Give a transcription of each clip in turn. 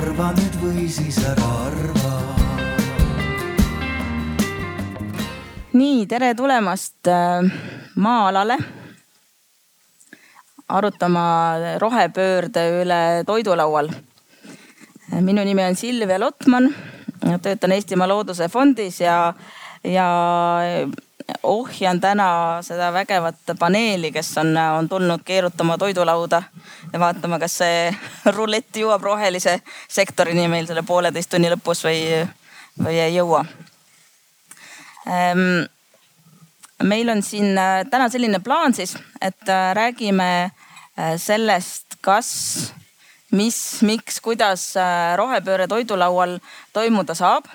arva nüüd või siis ära arva. nii, tere tulemast äh, maa-alale arutama rohepöörde üle toidulaual. minu nimi on Silvia Lotman, töötan Eestimaa Looduse Fondis ja, ja ohjan täna seda vägevat paneeli, kes on, on tulnud keerutama toidulauda ja vaatama, kas see rulett jõuab rohelise sektorini meil selle pooleteist tunni lõpus või, või ei jõua. Ehm, meil on siin äh, täna selline plaan siis, et äh, räägime äh, sellest, kas, mis, miks, kuidas rohepööre toidulaual toimuda saab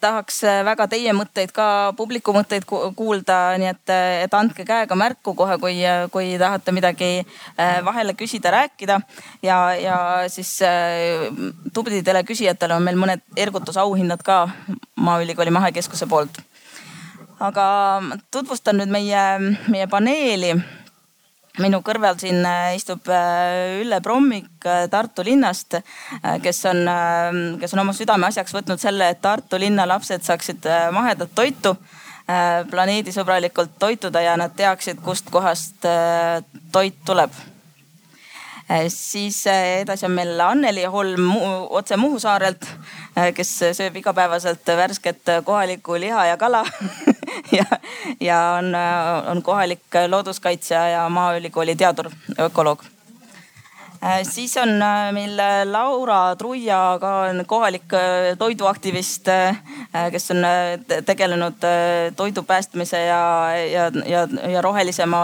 tahaks eh, väga teie mõtteid ka, publiku mõtteid kuulda, nii et, eh, et andke käega märku kohe, kui, kui tahate midagi vahele küsida, rääkida. ja, ja siis tublidele küsijatele on meil mõned ergutusauhinnad ka Maaülikooli Mahekeskuse poolt. aga tutvustan nüüd meie, meie paneeli minu kõrval siin äh, istub äh, Ülle Prommik äh, Tartu linnast, kes on, kes on oma südameasjaks võtnud selle, et Tartu linna lapsed saaksid mahedat toitu planeedisõbralikult toituda ja nad teaksid, kustkohast toit tuleb. Siis edasi on meil Anneli Holm otse Muhu saarelt, kes sööb igapäevaselt värsket kohalikku liha ja kala ja, ja on, on kohalik looduskaitsja ja Maaülikooli teadur, ökoloog siis on äh, meil Laura Truia ka on kohalik äh, toiduaktivist, kes on tegelenud toidu päästmise ja, ja, ja, ja rohelisema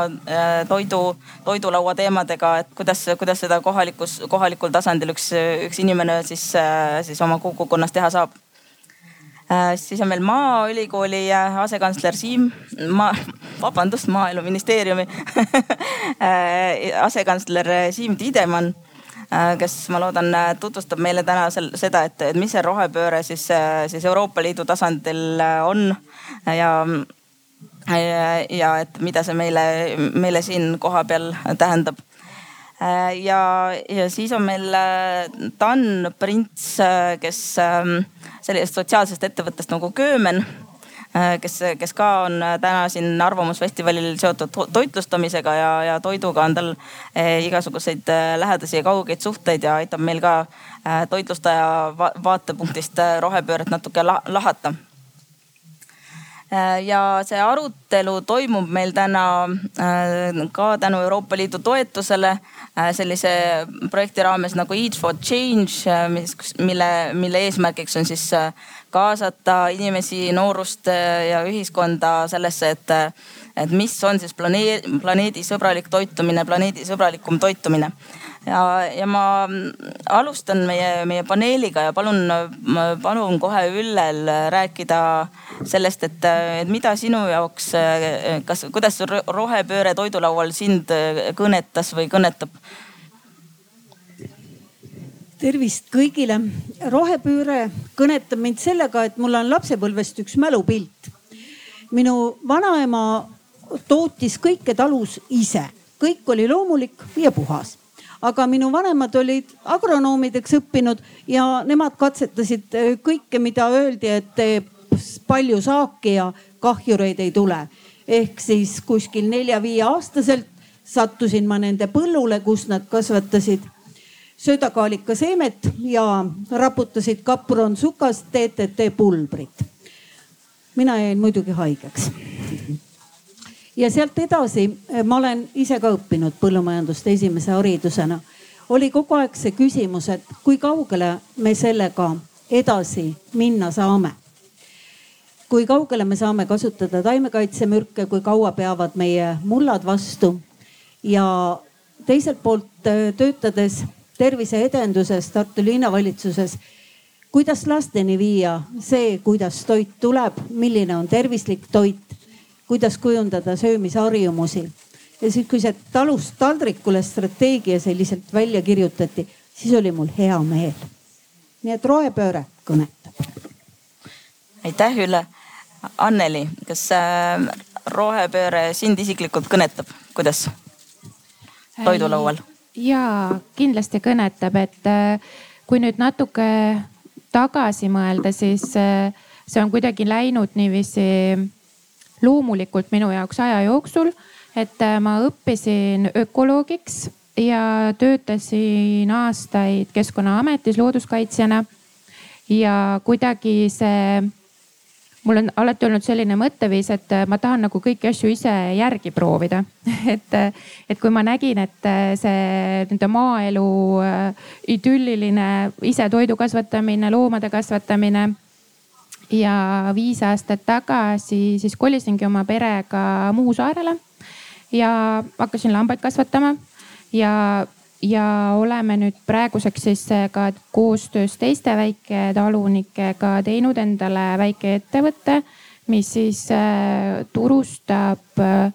toidu, toidulaua teemadega, et kuidas, kuidas seda kohalikus, kohalikul tasandil üks, üks inimene siis, siis oma kogukonnas teha saab. Äh, siis on meil Maaülikooli äh, asekantsler Siim, ma, vabandust, Maaeluministeeriumi äh, asekantsler Siim Tiidemann, kes ma loodan, tutvustab meile täna sel, seda, et, et mis see rohepööre siis, siis Euroopa Liidu tasandil on. Ja ja et mida see meile, meile siin kohapeal tähendab ja, ja siis on meil Dan Prints, kes ähm, sellisest sotsiaalsest ettevõttest nagu Köömen äh, kes, kes ka on äh, täna siin Arvamusfestivalil seotud toitlustamisega ja, ja toiduga on tal äh, igasuguseid lähedasi ja kaugeid suhteid ja aitab meil ka toitlustaja vaatepunktist rohepööret natuke lahata ja see arutelu toimub meil täna ka tänu Euroopa Liidu toetusele sellise projekti raames nagu Eat for Change, mis, mille, mille eesmärgiks on siis kaasata inimesi, noorust ja ühiskonda sellesse, et, et mis on siis planeedi, planeedisõbralik toitumine, planeedisõbralikum toitumine ja, ja ma alustan meie, meie paneeliga ja palun, palun kohe Üllel rääkida sellest, et, et mida sinu jaoks, kas, kuidas rohepööre toidulaual sind kõnetas või kõnetab? tervist kõigile. rohepööre kõnetab mind sellega, et mul on lapsepõlvest üks mälupilt. minu vanaema tootis kõike talus ise, kõik oli loomulik ja puhas aga minu vanemad olid agronoomideks õppinud ja nemad katsetasid äh, kõike, mida öeldi, et teeb palju saaki ja kahjureid ei tule. ehk siis kuskil nelja-viie aastaselt sattusin ma nende põllule, kus nad kasvatasid söödakaalika seemet ja raputasid kapronsukast DDT pulbrit. mina jäin muidugi haigeks ja sealt edasi eh, ma olen ise ka õppinud põllumajandust esimese haridusena. oli kogu aeg see küsimus, et kui kaugele me sellega edasi minna saame. kui kaugele me saame kasutada taimekaitsemürke, kui kaua peavad meie mullad vastu ja teiselt poolt eh, töötades terviseedenduses Tartu linnavalitsuses kuidas lasteni viia see, kuidas toit tuleb, milline on tervislik toit kuidas kujundada söömisharjumusi. ja siis, kui see talust taldrikule strateegia selliselt välja kirjutati, siis oli mul hea meel. nii et rohepööre kõnetab. aitäh, Ülle. Anneli, kas äh, rohepööre sind isiklikult kõnetab, kuidas toidulaual? ja kindlasti kõnetab, et äh, kui nüüd natuke tagasi mõelda, siis see on kuidagi läinud niiviisi loomulikult minu jaoks aja jooksul, et ma õppisin ökoloogiks ja töötasin aastaid Keskkonnaametis looduskaitsjana. ja kuidagi see, mul on alati olnud selline mõtteviis, et ma tahan nagu kõiki asju ise järgi proovida et, et kui ma nägin, et see nende maaelu äh, idülliline ise toidu kasvatamine, loomade kasvatamine ja viis aastat tagasi siis kolisingi oma perega Muhu saarele ja hakkasin lambaid kasvatama. Ja, ja oleme nüüd praeguseks siis ka koostöös teiste väiketalunikega teinud endale väikeettevõtte, mis siis äh, turustab äh,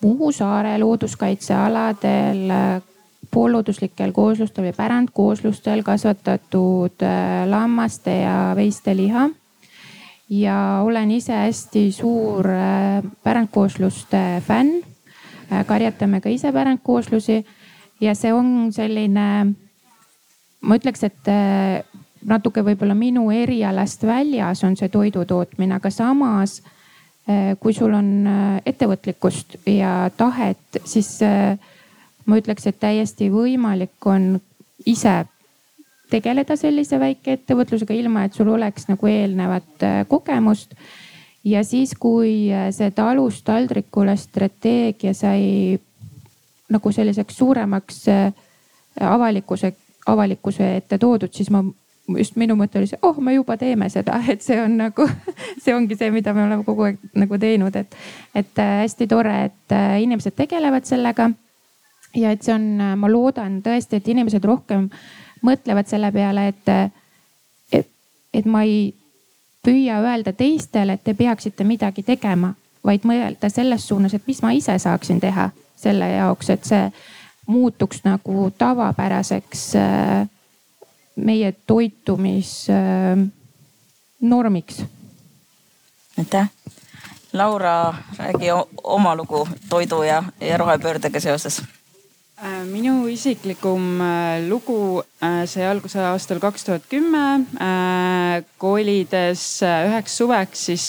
Muhu saare looduskaitsealadel äh, poollooduslikel kooslustel või pärandkooslustel kasvatatud lammaste ja veiste liha ja olen ise hästi suur pärandkoosluste fänn. karjatame ka ise pärandkooslusi ja see on selline, ma ütleks, et äh, natuke võib-olla minu erialast väljas on see toidu tootmine, aga samas äh, kui sul on äh, ettevõtlikkust ja tahet, siis ma ütleks, et täiesti võimalik on ise tegeleda sellise väikeettevõtlusega, ilma et sul oleks nagu eelnevat kogemust. ja siis, kui see talust taldrikule strateegia sai nagu selliseks suuremaks äh, avalikkuse, avalikkuse ette toodud, siis ma just minu mõte oli see, oh, me juba teeme seda, et see on nagu, see ongi see, mida me oleme kogu aeg nagu teinud, et, et äh, hästi tore, et äh, inimesed tegelevad sellega. ja et see on, ma loodan tõesti, et inimesed rohkem mõtlevad selle peale, et, et, et ma ei püüa öelda teistele, et te peaksite midagi tegema, vaid mõelda selles suunas, et mis ma ise saaksin teha selle jaoks, et see muutuks nagu tavapäraseks äh, meie toitumisnormiks. Äh, aitäh. Laura, räägi oma lugu toidu ja, ja rohepöördega seoses minu isiklikum lugu sai alguse aastal kaks tuhat kümme, kolides üheks suveks siis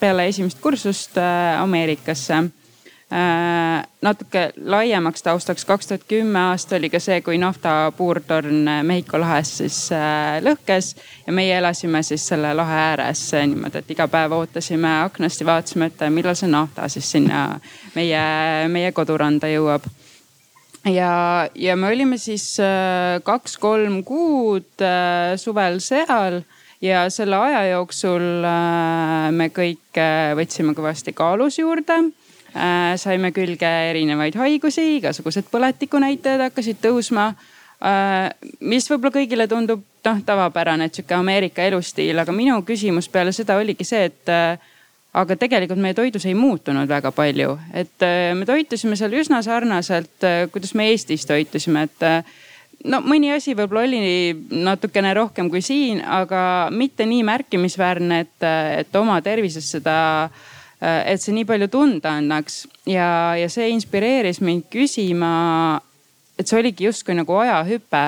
peale esimest kursust Ameerikasse. Äh, natuke laiemaks taustaks, kaks tuhat kümme aasta oli ka see, kui nafta puurtorn Mehhiko lahes siis äh, lõhkes ja meie elasime siis selle lahe ääres niimoodi, et iga päev ootasime aknast ja vaatasime, et millal see nafta siis sinna meie, meie koduranda jõuab ja, ja me olime siis äh, kaks-kolm kuud suvel seal ja selle aja jooksul me kõik võtsime kõvasti kaalus juurde Äh, saime külge erinevaid haigusi, igasugused põletikunäitajad hakkasid tõusma. Äh, mis võib-olla kõigile tundub noh tavapärane, et sihuke Ameerika elustiil, aga minu küsimus peale seda oligi see, et äh, aga tegelikult meie toidus ei muutunud väga palju, et me toitusime seal üsna sarnaselt, kuidas me Eestis toitusime, et no mõni asi võib-olla oli natukene rohkem kui siin, aga mitte nii märkimisväärne, et, et oma tervises seda äh, Äh, et see nii palju tunda annaks. Ja, ja see inspireeris mind küsima, et see oligi justkui nagu ajahüpe,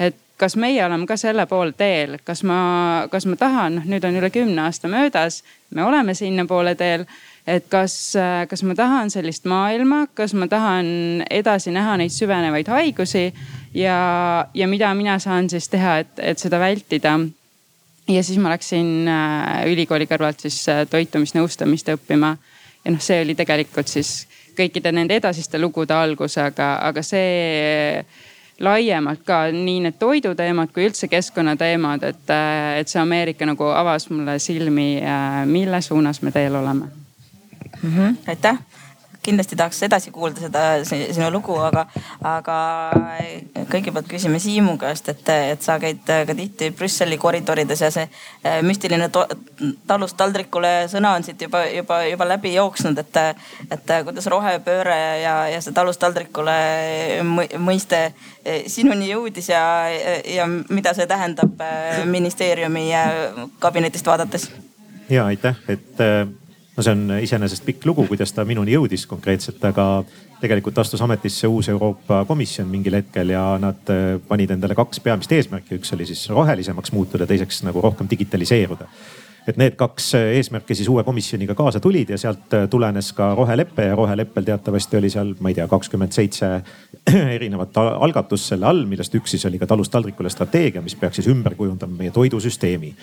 et kas meie oleme ka selle poole teel, kas ma, kas ma tahan, nüüd on üle kümne aasta möödas, me oleme sinnapoole teel et kas, kas ma tahan sellist maailma, kas ma tahan edasi näha neid süvenevaid haigusi ja, ja mida mina saan siis teha, et, et seda vältida ja siis ma läksin äh, ülikooli kõrvalt siis äh, toitumisnõustamist õppima. ja noh, see oli tegelikult siis kõikide nende edasiste lugude algus, aga, aga see laiemalt ka nii need toiduteemad kui üldse keskkonnateemad, et, äh, et see Ameerika nagu avas mulle silmi, mille suunas me teel oleme mm. -hmm. aitäh kindlasti tahaks edasi kuulda seda sinu lugu, aga, aga kõigepealt küsime Siimu käest, et, et sa käid ka tihti Brüsseli koridorides ja see eh, müstiline talust taldrikule sõna on siit juba, juba, juba läbi jooksnud, et, et kuidas rohepööre ja, ja see talust taldrikule mõiste eh, sinuni jõudis ja, ja mida see tähendab eh, ministeeriumi kabinetist vaadates? ja aitäh, et no see on iseenesest pikk lugu, kuidas ta minuni jõudis konkreetselt, aga tegelikult astus ametisse uus Euroopa Komisjon mingil hetkel ja nad äh, panid endale kaks peamist eesmärki, üks oli siis rohelisemaks muutuda, teiseks nagu rohkem digitaliseeruda. Et need kaks äh, eesmärki siis uue komisjoniga kaasa tulid ja sealt äh, tulenes ka rohelepe ja roheleppel teatavasti oli seal, ma ei tea, kakskümmend seitse erinevat algatust selle all, millest üks siis oli ka talust taldrikule strateegia, mis peaks siis ümber kujundama meie toidusüsteemi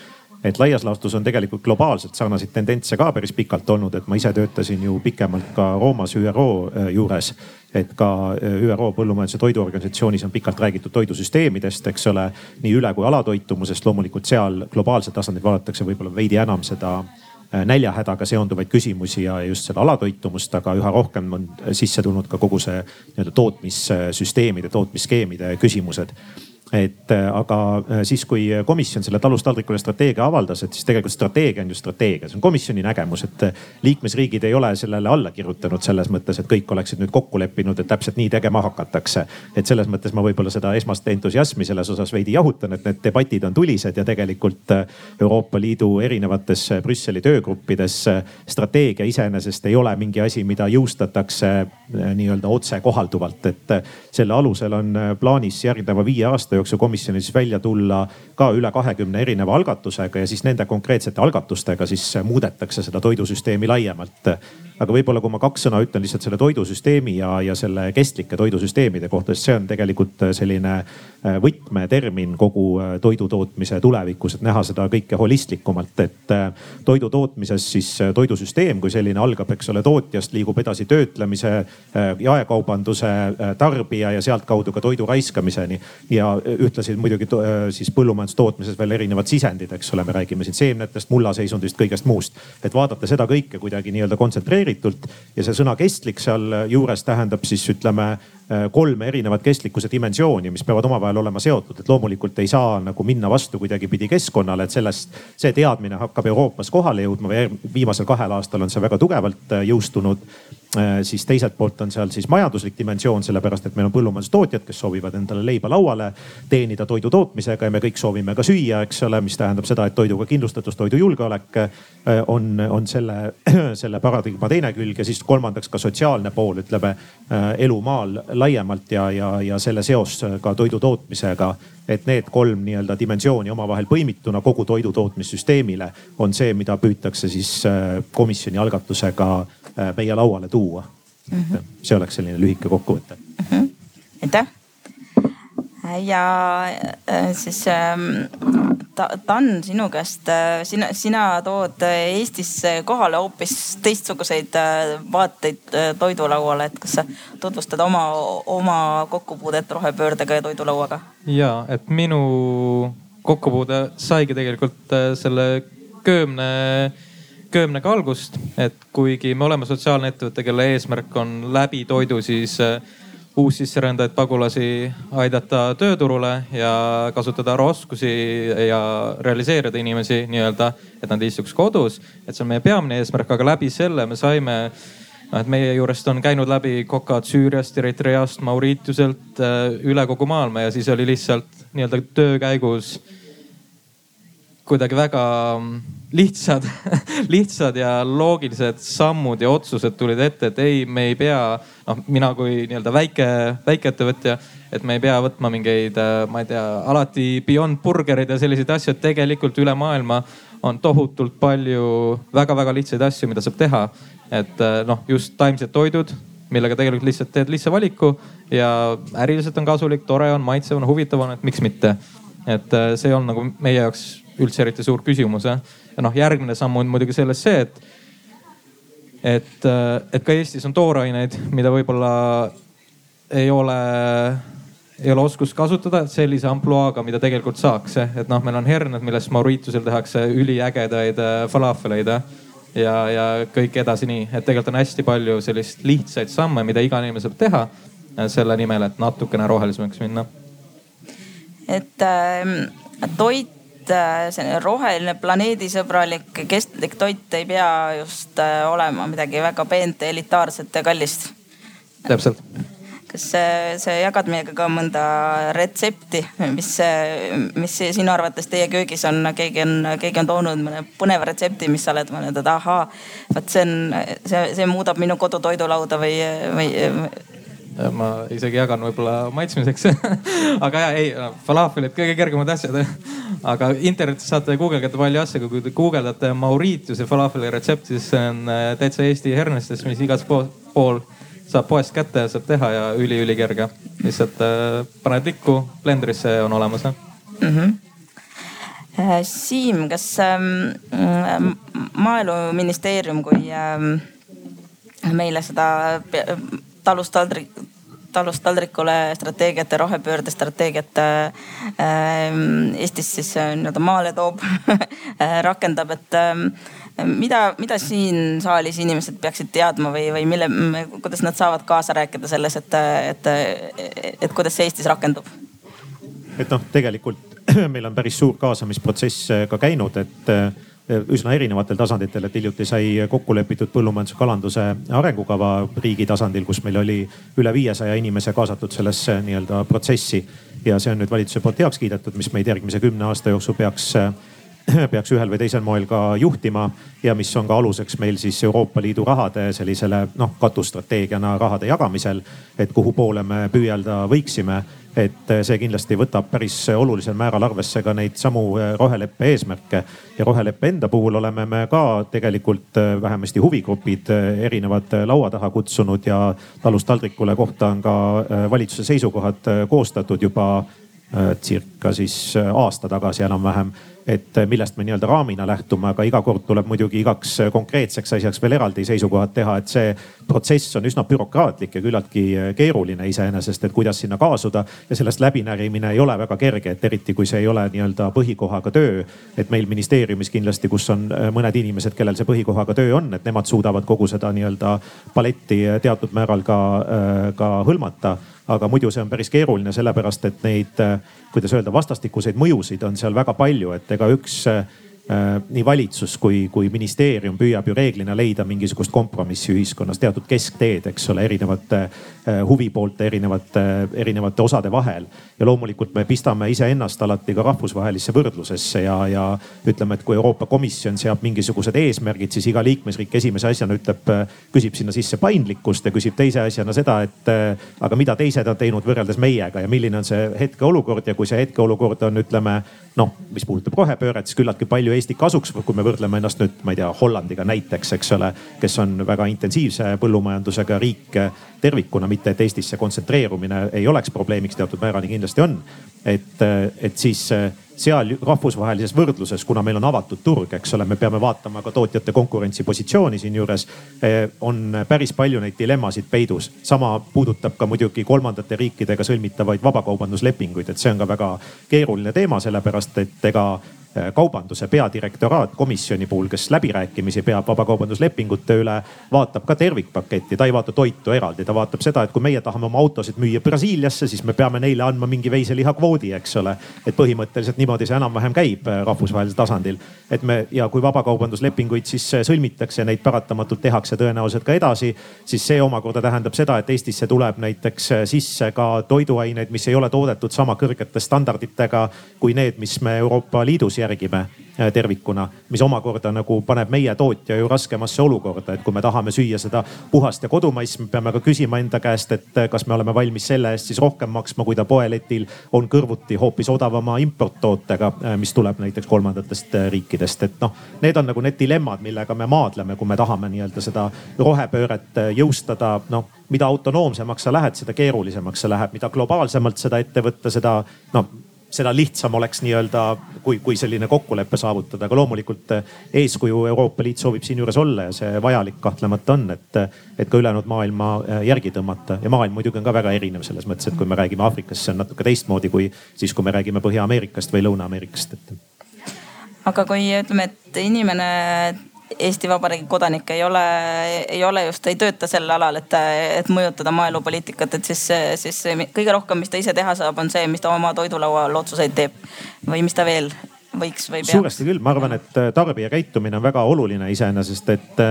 et laias laastus on tegelikult globaalselt sarnaseid tendentse ka päris pikalt olnud, et ma ise töötasin ju pikemalt ka Roomas ÜRO äh, juures. et ka äh, ÜRO Põllumajanduse Toiduorganisatsioonis on pikalt räägitud toidusüsteemidest, eks ole, nii üle kui alatoitumusest. loomulikult seal globaalsel tasandil vaadatakse võib-olla veidi enam seda äh, näljahädaga seonduvaid küsimusi ja just seda alatoitumust, aga üha rohkem on sisse tulnud ka kogu see nii-öelda tootmissüsteemide, tootmisskeemide küsimused et äh, aga äh, siis, kui komisjon selle talust taldrikule strateegia avaldas, et siis tegelikult strateegia on ju strateegia, see on komisjoni nägemus, et äh, liikmesriigid ei ole sellele alla kirjutanud selles mõttes, et kõik oleksid nüüd kokku leppinud, et täpselt nii tegema hakatakse. et selles mõttes ma võib-olla seda esmast entusiasmi selles osas veidi jahutan, et need debatid on tulised ja tegelikult Euroopa Liidu erinevates Brüsseli töögruppides strateegia iseenesest ei ole mingi asi, mida jõustatakse nii-öelda otsekohalduvalt, et selle alusel on plaanis järgneva viie aasta jooksul jooksul komisjonis välja tulla ka üle kahekümne erineva algatusega ja siis nende konkreetsete algatustega siis muudetakse seda toidusüsteemi laiemalt. aga võib-olla, kui ma kaks sõna ütlen lihtsalt selle toidusüsteemi ja, ja selle kestlike toidusüsteemide kohta, sest see on tegelikult selline äh, võtmetermin kogu äh, toidu tootmise tulevikus, et näha seda kõike holistlikumalt, et äh, toidu tootmises siis toidusüsteem kui selline algab, eks ole, tootjast, liigub edasi töötlemise, jaekaubanduse, tarbija ja sealtkaudu ka toidu raiskamiseni. ja ühtlasi muidugi siis põllumajandustootmises veel erinevad sisendid, eks ole, me räägime siin seemnetest, mullaseisundist, kõigest muust. et vaadata seda kõike kuidagi nii-öelda kontsentreeritult ja see sõna kestlik sealjuures tähendab siis ütleme kolme erinevat kestlikkuse dimensiooni, mis peavad omavahel olema seotud, et loomulikult ei saa nagu minna vastu kuidagipidi keskkonnale, et sellest, see teadmine hakkab Euroopas kohale jõudma või viimasel kahel aastal on see väga tugevalt jõustunud Äh, siis teiselt poolt on seal siis majanduslik dimensioon, sellepärast et meil on põllumajandustootjad, kes soovivad endale leiba lauale teenida toidu tootmisega ja me kõik soovime ka süüa, eks ole, mis tähendab seda, et toiduga kindlustatus, toidujulgeolek äh, on, on selle, selle paradigma teine külg. Ja siis kolmandaks ka sotsiaalne pool, ütleme äh, elu maal laiemalt ja, ja, ja selle seos ka toidu tootmisega et need kolm nii-öelda dimensiooni omavahel põimituna kogu toidu tootmissüsteemile on see, mida püütakse siis komisjoni algatusega Äh, meie lauale tuua mm. -hmm. see oleks selline lühike kokkuvõte mm. -hmm. aitäh. Ja äh, siis ähm, Dan, sinu käest, äh, sina, sina tood Eestisse kohale hoopis teistsuguseid vaateid toidulauale, et kas sa tutvustad oma, oma kokkupuudet rohepöördega ja toidulauaga? ja, et minu kokkupuude saigi tegelikult selle köömne köömnega algust, et kuigi me oleme sotsiaalne ettevõte, kelle eesmärk on läbi toidu siis äh, uussisserändajaid, pagulasi aidata tööturule ja kasutada ära oskusi ja realiseerida inimesi nii-öelda, et nad istuks kodus. et see on meie peamine eesmärk, aga läbi selle me saime noh, et meie juurest on käinud läbi kokad Süüriast, Eritreast, Mauritiuselt äh, üle kogu maailma ja siis oli lihtsalt nii-öelda töö käigus kuidagi väga lihtsad lihtsad ja loogilised sammud ja otsused tulid ette, et ei, me ei pea, noh, mina kui nii-öelda väike, väikeettevõtja, et me ei pea võtma mingeid, ma ei tea, alati Beyond Burgerid ja selliseid asju, et tegelikult üle maailma on tohutult palju väga-väga lihtsaid asju, mida saab teha. et noh, just taimsed toidud, millega tegelikult lihtsalt teed lihtsa valiku ja äriliselt on kasulik, tore on, maitsev on, huvitav on, et miks mitte. et see on nagu meie jaoks üldse eriti suur küsimus jah. Ja noh, järgmine samm on muidugi selles see, et, et, et ka Eestis on tooraineid, mida võib-olla ei ole, ei ole oskust kasutada sellise ampluaaga, mida tegelikult saaks. et noh, meil on herned, millest Mauritiusel tehakse üliägedaid äh, falafeleid ja, ja kõik edasi nii, et tegelikult on hästi palju sellist lihtsaid samme, mida iga inimene saab teha äh, selle nimel, et natukene rohelisemaks minna. et äh, toit Äh, selline roheline, planeedisõbralik, kestlik toit ei pea just äh, olema midagi väga peent, elitaarset ja kallist. täpselt. kas sa jagad meiega ka mõnda retsepti, mis, mis sinu arvates teie köögis on, keegi on, keegi on toonud mõne põneva retsepti, mis sa oled mõelnud, et ahaa, vot see on, see, see muudab minu kodutoidulauda või, või ma isegi jagan võib-olla maitsmiseks aga ja ei, falafelid kõige kergemad asjad. aga internetis saate guugeldada palju asju, kui te guugeldate Mauritiuse falafeli retsepti, siis see on äh, täitsa Eesti hernestest, mis igas pool saab poest kätte ja saab teha ja üliülikerge. lihtsalt äh, paned likku, blendrisse on olemas mm. -hmm. Siim, kas ähm, maaeluministeerium, kui ähm, meile seda talust taldrik, talust taldrikule strateegiat ja rohepöörde strateegiat äh, Eestis siis äh, nii-öelda maale toob rakendab, et äh, mida, mida siin saalis inimesed peaksid teadma või, või mille, kuidas nad saavad kaasa rääkida selles, et, et, et kuidas see Eestis rakendub? et noh, tegelikult meil on päris suur kaasamisprotsess ka käinud, et üsna erinevatel tasanditel, et hiljuti sai kokku lepitud põllumajanduse kalanduse arengukava riigi tasandil, kus meil oli üle viiesaja inimese kaasatud sellesse nii-öelda protsessi. ja see on nüüd valitsuse poolt heaks kiidetud, mis meid järgmise kümne aasta jooksul peaks peaks ühel või teisel moel ka juhtima ja mis on ka aluseks meil siis Euroopa Liidu rahade sellisele noh katusstrateegiana rahade jagamisel. et kuhu poole me püüelda võiksime et see kindlasti võtab päris olulisel määral arvesse ka neid samu eh, roheleppe eesmärke. ja roheleppe enda puhul oleme me ka tegelikult eh, vähemasti huvigrupid eh, erinevad laua taha kutsunud ja talust taldrikule kohta on ka valitsuse seisukohad koostatud juba circa siis aasta tagasi enam-vähem et eh, millest me nii-öelda raamina lähtume, aga iga kord tuleb muidugi igaks konkreetseks asjaks veel eraldi seisukohad teha, et see protsess on üsna bürokraatlik ja küllaltki keeruline iseenesest, et kuidas sinna kaasuda. ja sellest läbinärimine ei ole väga kerge, et eriti kui see ei ole nii-öelda põhikohaga töö. et meil ministeeriumis kindlasti, kus on mõned inimesed, kellel see põhikohaga töö on, et nemad suudavad kogu seda nii-öelda paletti teatud määral ka, ka hõlmata aga muidu see on päris keeruline, sellepärast et neid, kuidas öelda, vastastikuseid mõjusid on seal väga palju, et ega üks Äh, nii valitsus kui, kui ministeerium püüab ju reeglina leida mingisugust kompromissi ühiskonnas, teatud keskteed, eks ole, erinevate äh, huvipoolte, erinevate, erinevate osade vahel. Ja loomulikult me pistame iseennast alati ka rahvusvahelisse võrdlusesse ja, ja ütleme, et kui Euroopa Komisjon seab mingisugused eesmärgid, siis iga liikmesriik esimese asjana ütleb, küsib sinna sisse paindlikkust ja küsib teise asjana seda, et aga mida teised on teinud võrreldes meiega ja milline on see hetkeolukord ja kui see hetkeolukord on, ütleme noh, mis puudutab rohepööret, siis küllaltki palju Eesti kasuks, kui me võrdleme ennast nüüd, ma ei tea, Hollandiga näiteks, eks ole. kes on väga intensiivse põllumajandusega riik tervikuna, mitte et Eestisse kontsentreerumine ei oleks probleemiks, teatud määrani kindlasti on. et, et siis seal rahvusvahelises võrdluses, kuna meil on avatud turg, eks ole, me peame vaatama ka tootjate konkurentsipositsiooni siinjuures. Eh, on päris palju neid dilemmasid peidus. sama puudutab ka muidugi kolmandate riikidega sõlmitavaid vabakaubanduslepinguid, et see on ka väga keeruline teema, sellepärast et ega Äh, kaubanduse peadirektoraat komisjoni puhul, kes läbirääkimisi peab vabakaubanduslepingute üle, vaatab ka tervikpaketti, ta ei vaata toitu eraldi, ta vaatab seda, et kui meie tahame oma autosid müüa Brasiiliasse, siis me peame neile andma mingi veiseliha kvoodi, eks ole. et põhimõtteliselt niimoodi see enam-vähem käib äh, rahvusvahelisel tasandil. et me ja kui vabakaubanduslepinguid siis äh, sõlmitakse, neid paratamatult tehakse tõenäoliselt ka edasi, siis see omakorda tähendab seda, et Eestisse tuleb näiteks sisse ka toiduaineid, mis ei ole toodetud sama kõrgete standarditega kui need, mis me Euroopa Liidus järgime äh, tervikuna, mis omakorda nagu paneb meie tootja ju raskemasse olukorda, et kui me tahame süüa seda puhast ja kodumaist, me peame ka küsima enda käest, et äh, kas me oleme valmis selle eest siis rohkem maksma, kui ta poeletil on kõrvuti hoopis odavama importtootega, äh, mis tuleb näiteks kolmandatest riikidest, et noh, need on nagu need dilemmad, millega me maadleme, kui me tahame nii-öelda seda rohepööret jõustada, noh mida autonoomsemaks sa lähed, seda keerulisemaks see läheb, mida globaalsemalt seda ette võtta, seda noh seda lihtsam oleks nii-öelda, kui, kui selline kokkulepe saavutada, aga loomulikult eh, eeskuju Euroopa Liit soovib siinjuures olla ja see vajalik kahtlemata on, et, et ka ülejäänud maailma eh, järgi tõmmata. ja maailm muidugi on ka väga erinev selles mõttes, et kui me räägime Aafrikast, see on natuke teistmoodi kui siis, kui me räägime Põhja-Ameerikast või Lõuna-Ameerikast, et. aga kui ütleme, et inimene Eesti Vabariigi kodanik ei ole, ei ole just, ei tööta sel alal, et, et mõjutada maaelupoliitikat, et siis, siis kõige rohkem, mis ta ise teha saab, on see, mis ta oma toidulaual otsuseid teeb või mis ta veel võiks või peaks. suuresti küll, ma arvan, et tarbija käitumine on väga oluline iseenesest, et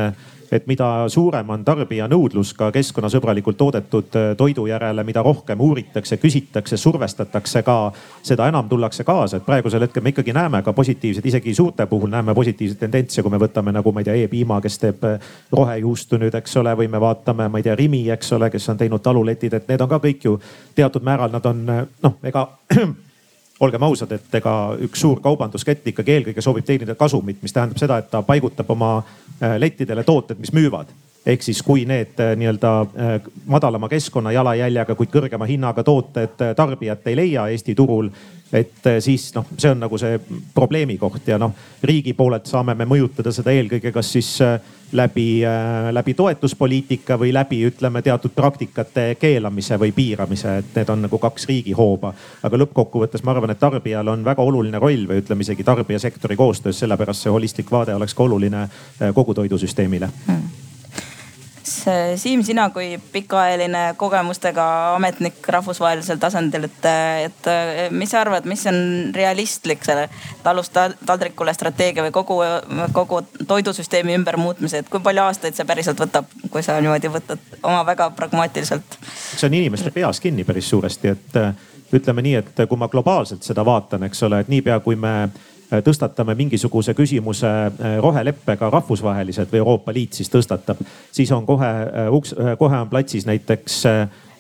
et mida suurem on tarbija nõudlus ka keskkonnasõbralikult toodetud äh, toidu järele, mida rohkem uuritakse, küsitakse, survestatakse ka, seda enam tullakse kaasa, et praegusel hetkel me ikkagi näeme ka positiivset, isegi suurte puhul näeme positiivseid tendentse, kui me võtame nagu ma ei tea E-piima, kes teeb äh, rohejuustu nüüd, eks ole, või me vaatame, ma ei tea, Rimi, eks ole, kes on teinud taluletid, et need on ka kõik ju teatud määral, nad on noh, ega olgem ausad, et ega üks suur kaubanduskett ikkagi eelkõige soovib teenida kasumit, mis tähendab seda, et ta paigutab oma äh, lettidele tooted, mis müüvad. Ehk siis, kui need äh, nii-öelda äh, madalama keskkonna jalajäljega, kuid kõrgema hinnaga tooted tarbijat ei leia Eesti turul, et siis noh, see on nagu see probleemi koht ja noh, riigi poolelt saame me mõjutada seda eelkõige, kas siis läbi, äh, läbi toetuspoliitika või läbi ütleme teatud praktikate keelamise või piiramise, et need on nagu kaks riigi hooba. aga lõppkokkuvõttes ma arvan, et tarbijal on väga oluline roll või ütleme isegi tarbijasektori koostöös, sellepärast see holistlik vaade oleks ka oluline kogu toidusüsteemile. Kas Siim, sina kui pikaajaline kogemustega ametnik rahvusvahelisel tasandil, et, et mis sa arvad, mis on realistlik selle talust taldrikule strateegia või kogu, kogu toidusüsteemi ümbermuutmise, et kui palju aastaid see päriselt võtab, kui sa niimoodi võtad oma väga pragmaatiliselt? see on inimeste peas kinni päris suuresti, et ütleme nii, et kui ma globaalselt seda vaatan, eks ole, et niipea kui me tõstatame mingisuguse küsimuse äh, roheleppega rahvusvaheliselt või Euroopa Liit siis tõstatab, siis on kohe äh, uks, kohe on platsis näiteks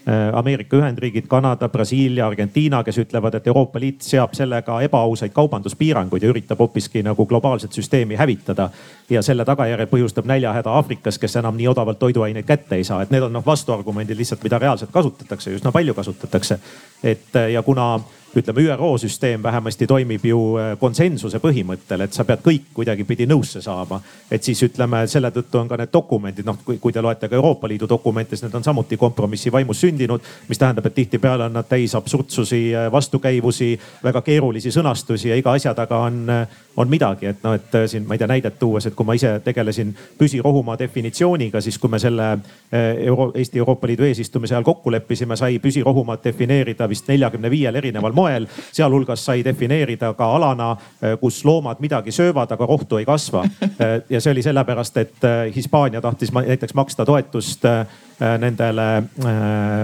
Äh, Ameerika Ühendriigid, Kanada, Brasiilia, Argentiina, kes ütlevad, et Euroopa Liit seab sellega ebaausaid kaubanduspiiranguid ja üritab hoopiski nagu globaalset süsteemi hävitada. ja selle tagajärjel põhjustab näljahäda Aafrikas, kes enam nii odavalt toiduaineid kätte ei saa, et need on noh vastuargumendid lihtsalt, mida reaalselt kasutatakse, üsna palju kasutatakse. et ja kuna ütleme, ÜRO süsteem vähemasti toimib ju äh, konsensuse põhimõttel, et sa pead kõik kuidagipidi nõusse saama. et siis ütleme, selle tõttu on ka need dokumendid, noh, kui te loete ka Euroopa Liidu dokumente, siis need on samuti kompromissi vaimus sündinud. mis tähendab, et tihtipeale on nad täis absurdsusi, äh, vastukäivusi, väga keerulisi sõnastusi ja iga asja taga on, äh, on midagi, et noh, et siin ma ei tea näidet tuues, et kui ma ise tegelesin püsirohumaa definitsiooniga, siis kui me selle Euro, Eesti Euroopa Liidu eesistumise ajal kokku leppisime, sai püsirohumaad defineerida vist neljakümne viiel erineval moel. Sealhulgas sai defineerida ka alana, eh, kus loomad midagi söövad, aga rohtu ei kasva. Eh, ja see oli sellepärast, et eh, Hispaania tahtis näiteks maksta toetust nendele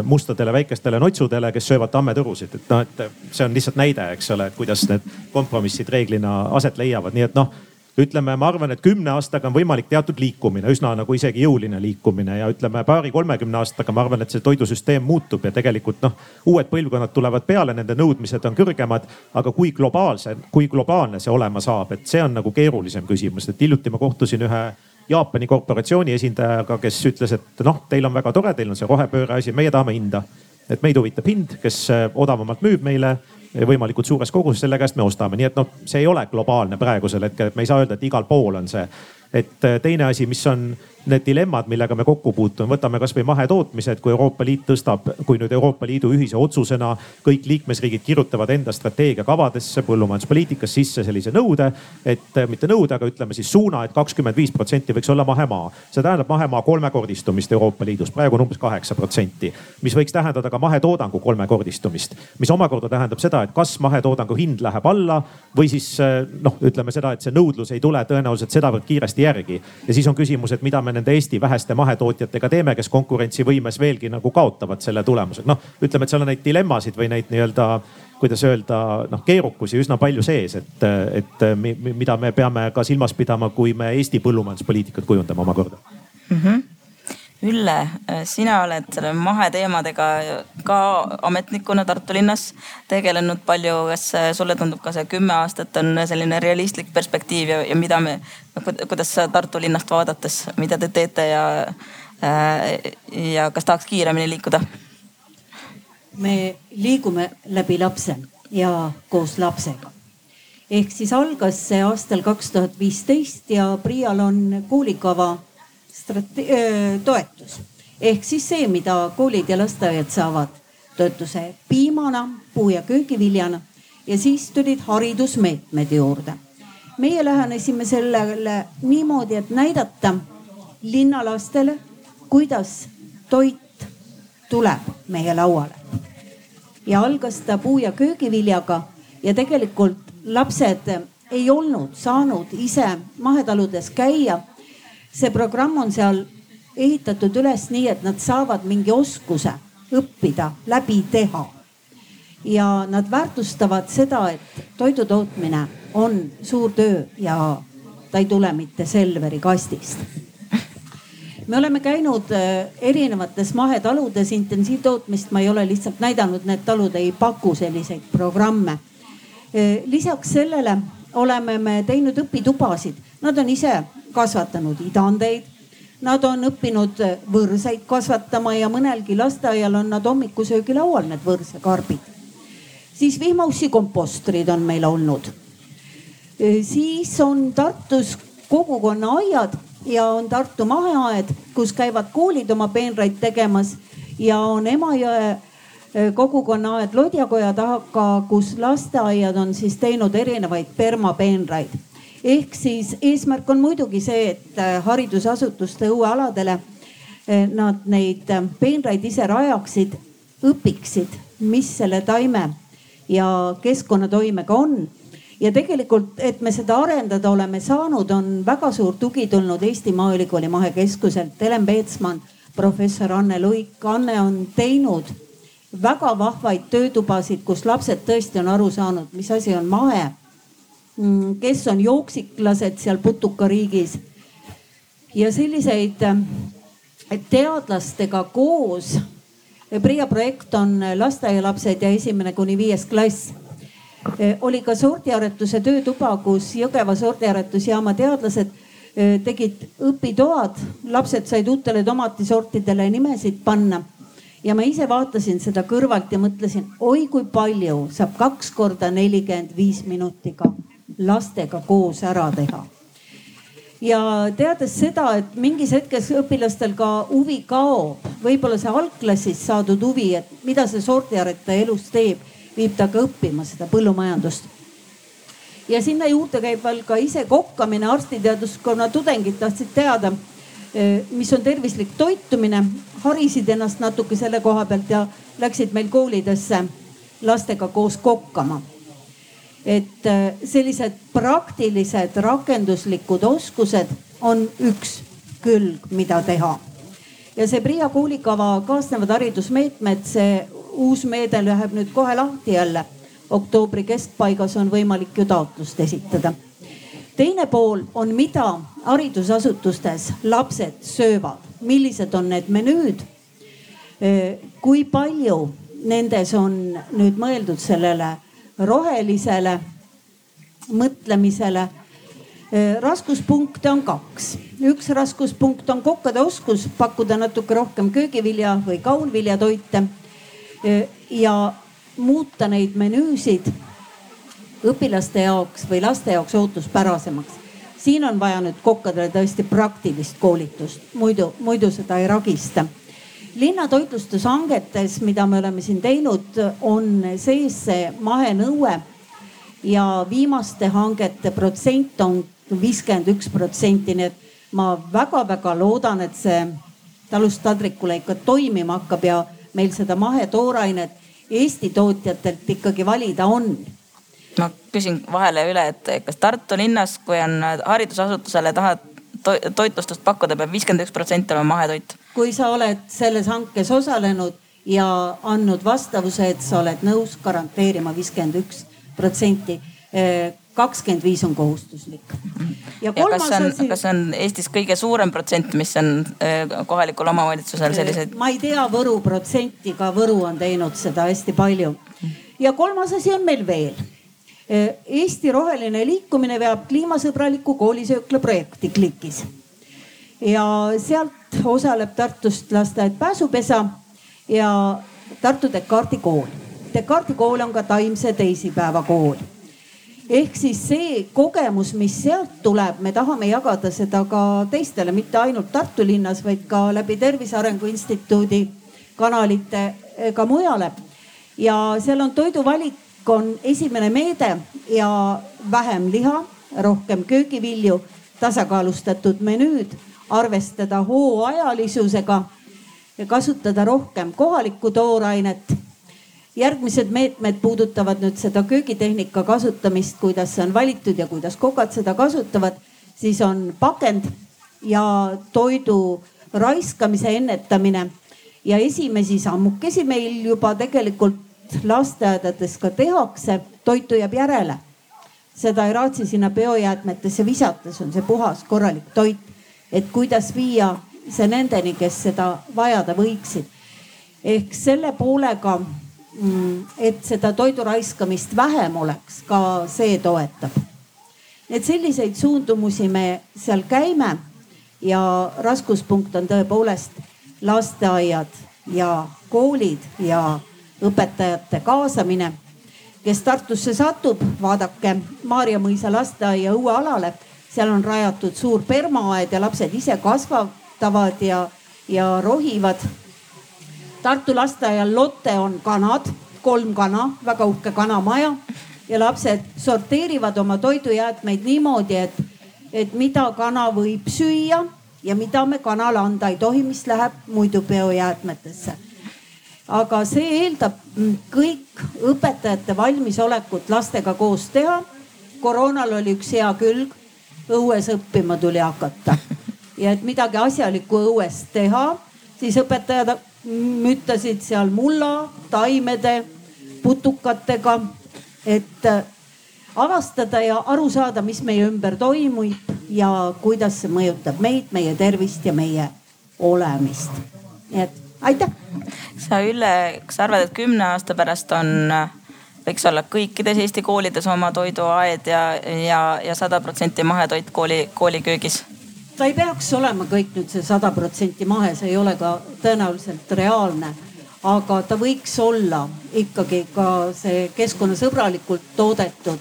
mustadele väikestele notsudele, kes söövad tammetõrusid, et noh, et see on lihtsalt näide, eks ole, et kuidas need kompromissid reeglina aset leiavad, nii et noh ütleme, ma arvan, et kümne aastaga on võimalik teatud liikumine, üsna nagu isegi jõuline liikumine ja ütleme paari-kolmekümne aastaga ma arvan, et see toidusüsteem muutub ja tegelikult noh, uued põlvkonnad tulevad peale, nende nõudmised on kõrgemad. aga kui globaalse, kui globaalne see olema saab, et see on nagu keerulisem küsimus, et hiljuti ma kohtusin ühe Jaapani korporatsiooni esindajaga, kes ütles, et noh, teil on väga tore, teil on see rohepööre asi, meie tahame hinda. et meid huvitab hind, kes odavamalt müüb meile võimalikult suures koguses, selle käest me ostame, nii et noh, see ei ole globaalne praegusel hetkel, et me ei saa öelda, et igal pool on see. et teine asi, mis on need dilemmad, millega me kokku puutume, võtame kasvõi mahetootmise, et kui Euroopa Liit tõstab, kui nüüd Euroopa Liidu ühise otsusena kõik liikmesriigid kirjutavad enda strateegiakavadesse, põllumajanduspoliitikas sisse sellise nõude, et mitte nõude, aga ütleme siis suuna et, et kakskümmend viis protsenti võiks olla mahemaa. see tähendab mahemaa kolmekordistumist Euroopa Liidus, praegu on umbes kaheksa protsenti, mis võiks tähendada ka mahetoodangu kolmekordistumist, mis omakorda tähendab seda, et kas mahetoodangu hind läheb alla või siis noh, ütleme seda, et see nõudlus ei tule tõenäoliselt sedavõrd kiiresti järgi. ja siis on küsimus, et mida me nende Eesti väheste mahetootjatega teeme, kes konkurentsivõimes veelgi nagu kaotavad selle tulemusega. noh, ütleme, et seal on neid dilemmasid või neid nii-öelda, kuidas öelda, noh keerukusi üsna palju sees, et, et mida me peame ka silmas pidama, kui me Eesti põllumajanduspoliitikat kujundame omakorda mm. -hmm Ülle, sina oled selle maheteemadega ka ametnikuna Tartu linnas tegelenud palju. kas sulle tundub ka see kümme aastat on selline realistlik perspektiiv ja, ja mida me, kuidas sa Tartu linnast vaadates, mida te teete ja, ja kas tahaks kiiremini liikuda? me liigume läbi lapse ja koos lapsega ehk siis algas see aastal kaks tuhat viisteist ja PRIA-l on koolikava strate-, toetus ehk siis see, mida koolid ja lasteaiad saavad toetuse piimana, puu- ja köögiviljana ja siis tulid haridusmeetmed juurde. meie lähenesime sellele niimoodi, et näidata linnalastele, kuidas toit tuleb meie lauale. ja algas ta puu- ja köögiviljaga ja tegelikult lapsed ei olnud saanud ise mahetaludes käia see programm on seal ehitatud üles nii, et nad saavad mingi oskuse õppida, läbi teha. ja nad väärtustavad seda, et toidu tootmine on suur töö ja ta ei tule mitte Selveri kastist me oleme käinud äh, erinevates mahetaludes, intensiivtootmist ma ei ole lihtsalt näidanud, need talud ei paku selliseid programme. Äh, lisaks sellele oleme me teinud õpitubasid, nad on ise kasvatanud idandeid. Nad on õppinud äh, võrseid kasvatama ja mõnelgi lasteaial on nad hommikusöögilaual, need võrsekarbid. siis vihmaussi kompostrid on meil olnud. siis on Tartus kogukonnaaiad ja on Tartu maheaed, kus käivad koolid oma peenraid tegemas ja on Emajõe eh, kogukonnaaed Lodjakoja taga, kus lasteaiad on siis teinud erinevaid permapeenraid. Ehk siis eesmärk on muidugi see, et eh, haridusasutuste õuealadele eh, nad neid peenraid ise rajaksid, õpiksid, mis selle taime ja keskkonnatoimega on ja tegelikult, et me seda arendada oleme saanud, on väga suur tugi tulnud Eesti Maaülikooli mahekeskuselt. Helen Peetsman, professor Anne Luik. Anne on teinud väga vahvaid töötubasid, kus lapsed tõesti on aru saanud, mis asi on mahe. Mm, kes on jooksiklased seal putukariigis. ja selliseid teadlastega koos. PRIA projekt on lasteaialapsed ja esimene kuni viies klass Eh, oli ka sordiaretuse töötuba, kus Jõgeva sordiaretusjaama teadlased tegid õpitoad, lapsed said uutele tomatisortidele nimesid panna. ja ma ise vaatasin seda kõrvalt ja mõtlesin, oi kui palju saab kaks korda nelikümmend viis minutiga lastega koos ära teha ja teades seda, et mingis hetkes õpilastel ka huvi kaob, võib-olla see algklassis saadud huvi, et mida see sordiaretaja elus teeb viib ta ka õppima seda põllumajandust. ja sinna juurde käib veel ka ise kokkamine, arstiteaduskonna tudengid tahtsid teada, eh, mis on tervislik toitumine, harisid ennast natuke selle koha pealt ja läksid meil koolidesse lastega koos kokkama. Et eh, sellised praktilised rakenduslikud oskused on üks külg, mida teha ja see PRIA koolikava kaasnevad haridusmeetmed, see uus meede läheb nüüd kohe lahti jälle. oktoobri keskpaigas on võimalik ju taotlust esitada. teine pool on, mida haridusasutustes lapsed söövad, millised on need menüüd. kui palju nendes on nüüd mõeldud sellele rohelisele mõtlemisele raskuspunkte on kaks. üks raskuspunkt on kokkade oskus pakkuda natuke rohkem köögivilja või kaunviljatoite ja muuta neid menüüsid õpilaste jaoks või laste jaoks ootuspärasemaks. siin on vaja nüüd kokkadele tõesti praktilist koolitust, muidu, muidu seda ei ragista. Linnatoitlustushangetes, mida me oleme siin teinud, on sees see mahenõue ja viimaste hangete protsent on viiskümmend üks protsenti, nii et ma väga-väga loodan, et see talust taldrikule ikka toimima hakkab ja meil seda mahetoorainet Eesti tootjatelt ikkagi valida on? ma küsin vahele üle, et kas Tartu linnas, kui on haridusasutusele tahad toitlustust pakkuda peab, peab viiskümmend üks protsenti olema mahetoit? Kui sa oled selles hankes osalenud ja andnud vastavuse, et sa oled nõus garanteerima viiskümmend üks protsenti eh, kakskümmend viis on kohustuslik. ja kolmas ja kas on, asi. kas on Eestis kõige suurem protsent, mis on äh, kohalikul omavalitsusel selliseid? ma ei tea Võru protsenti, ka Võru on teinud seda hästi palju. ja kolmas asi on meil veel. Eesti roheline liikumine veab kliimasõbraliku koolisöökla projekti Klikis. ja sealt osaleb Tartust lasteaed Pääsupesa ja Tartu Descartesi kool. Descartesi kool on ka Taimse teisipäeva kool ehk siis see kogemus, mis sealt tuleb, me tahame jagada seda ka teistele, mitte ainult Tartu linnas, vaid ka läbi Tervise Arengu Instituudi kanalite eh, ka mujale. ja seal on toiduvalik on esimene meede ja vähem liha, rohkem köögivilju, tasakaalustatud menüüd, arvestada hooajalisusega, kasutada rohkem kohalikku toorainet järgmised meetmed puudutavad nüüd seda köögitehnika kasutamist, kuidas see on valitud ja kuidas kokad seda kasutavad. siis on pakend, ja toidu raiskamise ennetamine. ja esimesi sammukesi meil juba tegelikult lasteaedades ka tehakse, toitu jääb järele. seda ei raatsi sinna biojäätmetesse visata, see on see puhas korralik toit. Et kuidas viia see nendeni, kes seda vajada võiksid. ehk selle poolega, mm, et seda toidu raiskamist vähem oleks, ka see toetab. et selliseid suundumusi me seal käime ja raskuspunkt on tõepoolest lasteaiad ja koolid ja õpetajate kaasamine. kes Tartusse satub, vaadake Maarja mõisa lasteaia õuealale, seal on rajatud suur permaaed ja lapsed ise kasvatavad ja, ja rohivad. Tartu lasteaial Lotte on kanad, kolm kana, väga uhke kanamaja ja lapsed sorteerivad oma toidujäätmeid niimoodi, et, et mida kana võib süüa ja mida me kanale anda ei tohi, mis läheb muidu biojäätmetesse aga see eeldab kõik õpetajate valmisolekut lastega koos teha. koroonal oli üks hea külg, õues õppima tuli hakata ja et midagi asjalikku õues teha, siis õpetajad müttasid seal mulla, taimede, putukatega, et äh, avastada ja aru saada, mis meie ümber toimub ja kuidas see mõjutab meid, meie tervist ja meie olemist. nii et aitäh. sa Ülle, kas sa arvad, et kümne aasta pärast on, võiks olla kõikides Eesti koolides oma toiduaed ja, ja, ja sada protsenti mahetoit kooli, kooliköögis? ta ei peaks olema kõik nüüd see sada protsenti mahe, see ei ole ka tõenäoliselt reaalne. aga ta võiks olla ikkagi ka see keskkonnasõbralikult toodetud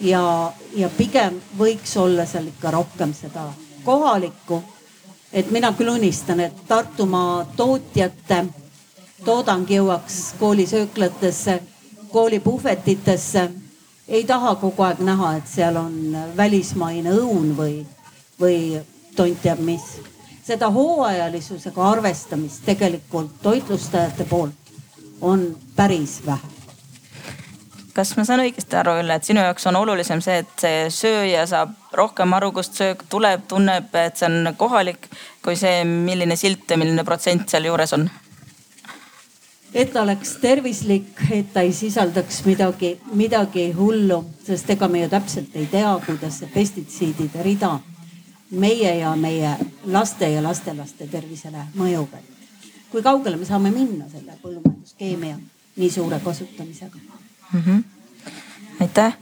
ja, ja pigem võiks olla seal ikka rohkem seda kohalikku et mina küll unistan, et Tartumaa tootjate toodang jõuaks koolisööklatesse, koolipuhvetitesse. ei taha kogu aeg näha, et seal on välismaine õun või, või tont teab mis. seda hooajalisusega arvestamist tegelikult toitlustajate poolt on päris vähe kas ma saan õigesti aru, Ülle, et sinu jaoks on olulisem see, et see sööja saab rohkem aru, kust söök tuleb, tunneb, et see on kohalik, kui see, milline silt ja milline protsent seal juures on? Et ta oleks tervislik, et ta ei sisaldaks midagi, midagi hullu, sest ega me ju täpselt ei tea, kuidas see pestitsiidide rida meie ja meie laste ja lastelaste tervisele mõjub. kui kaugele me saame minna selle põllumajanduskeemia nii suure kasutamisega mm. -hmm. aitäh.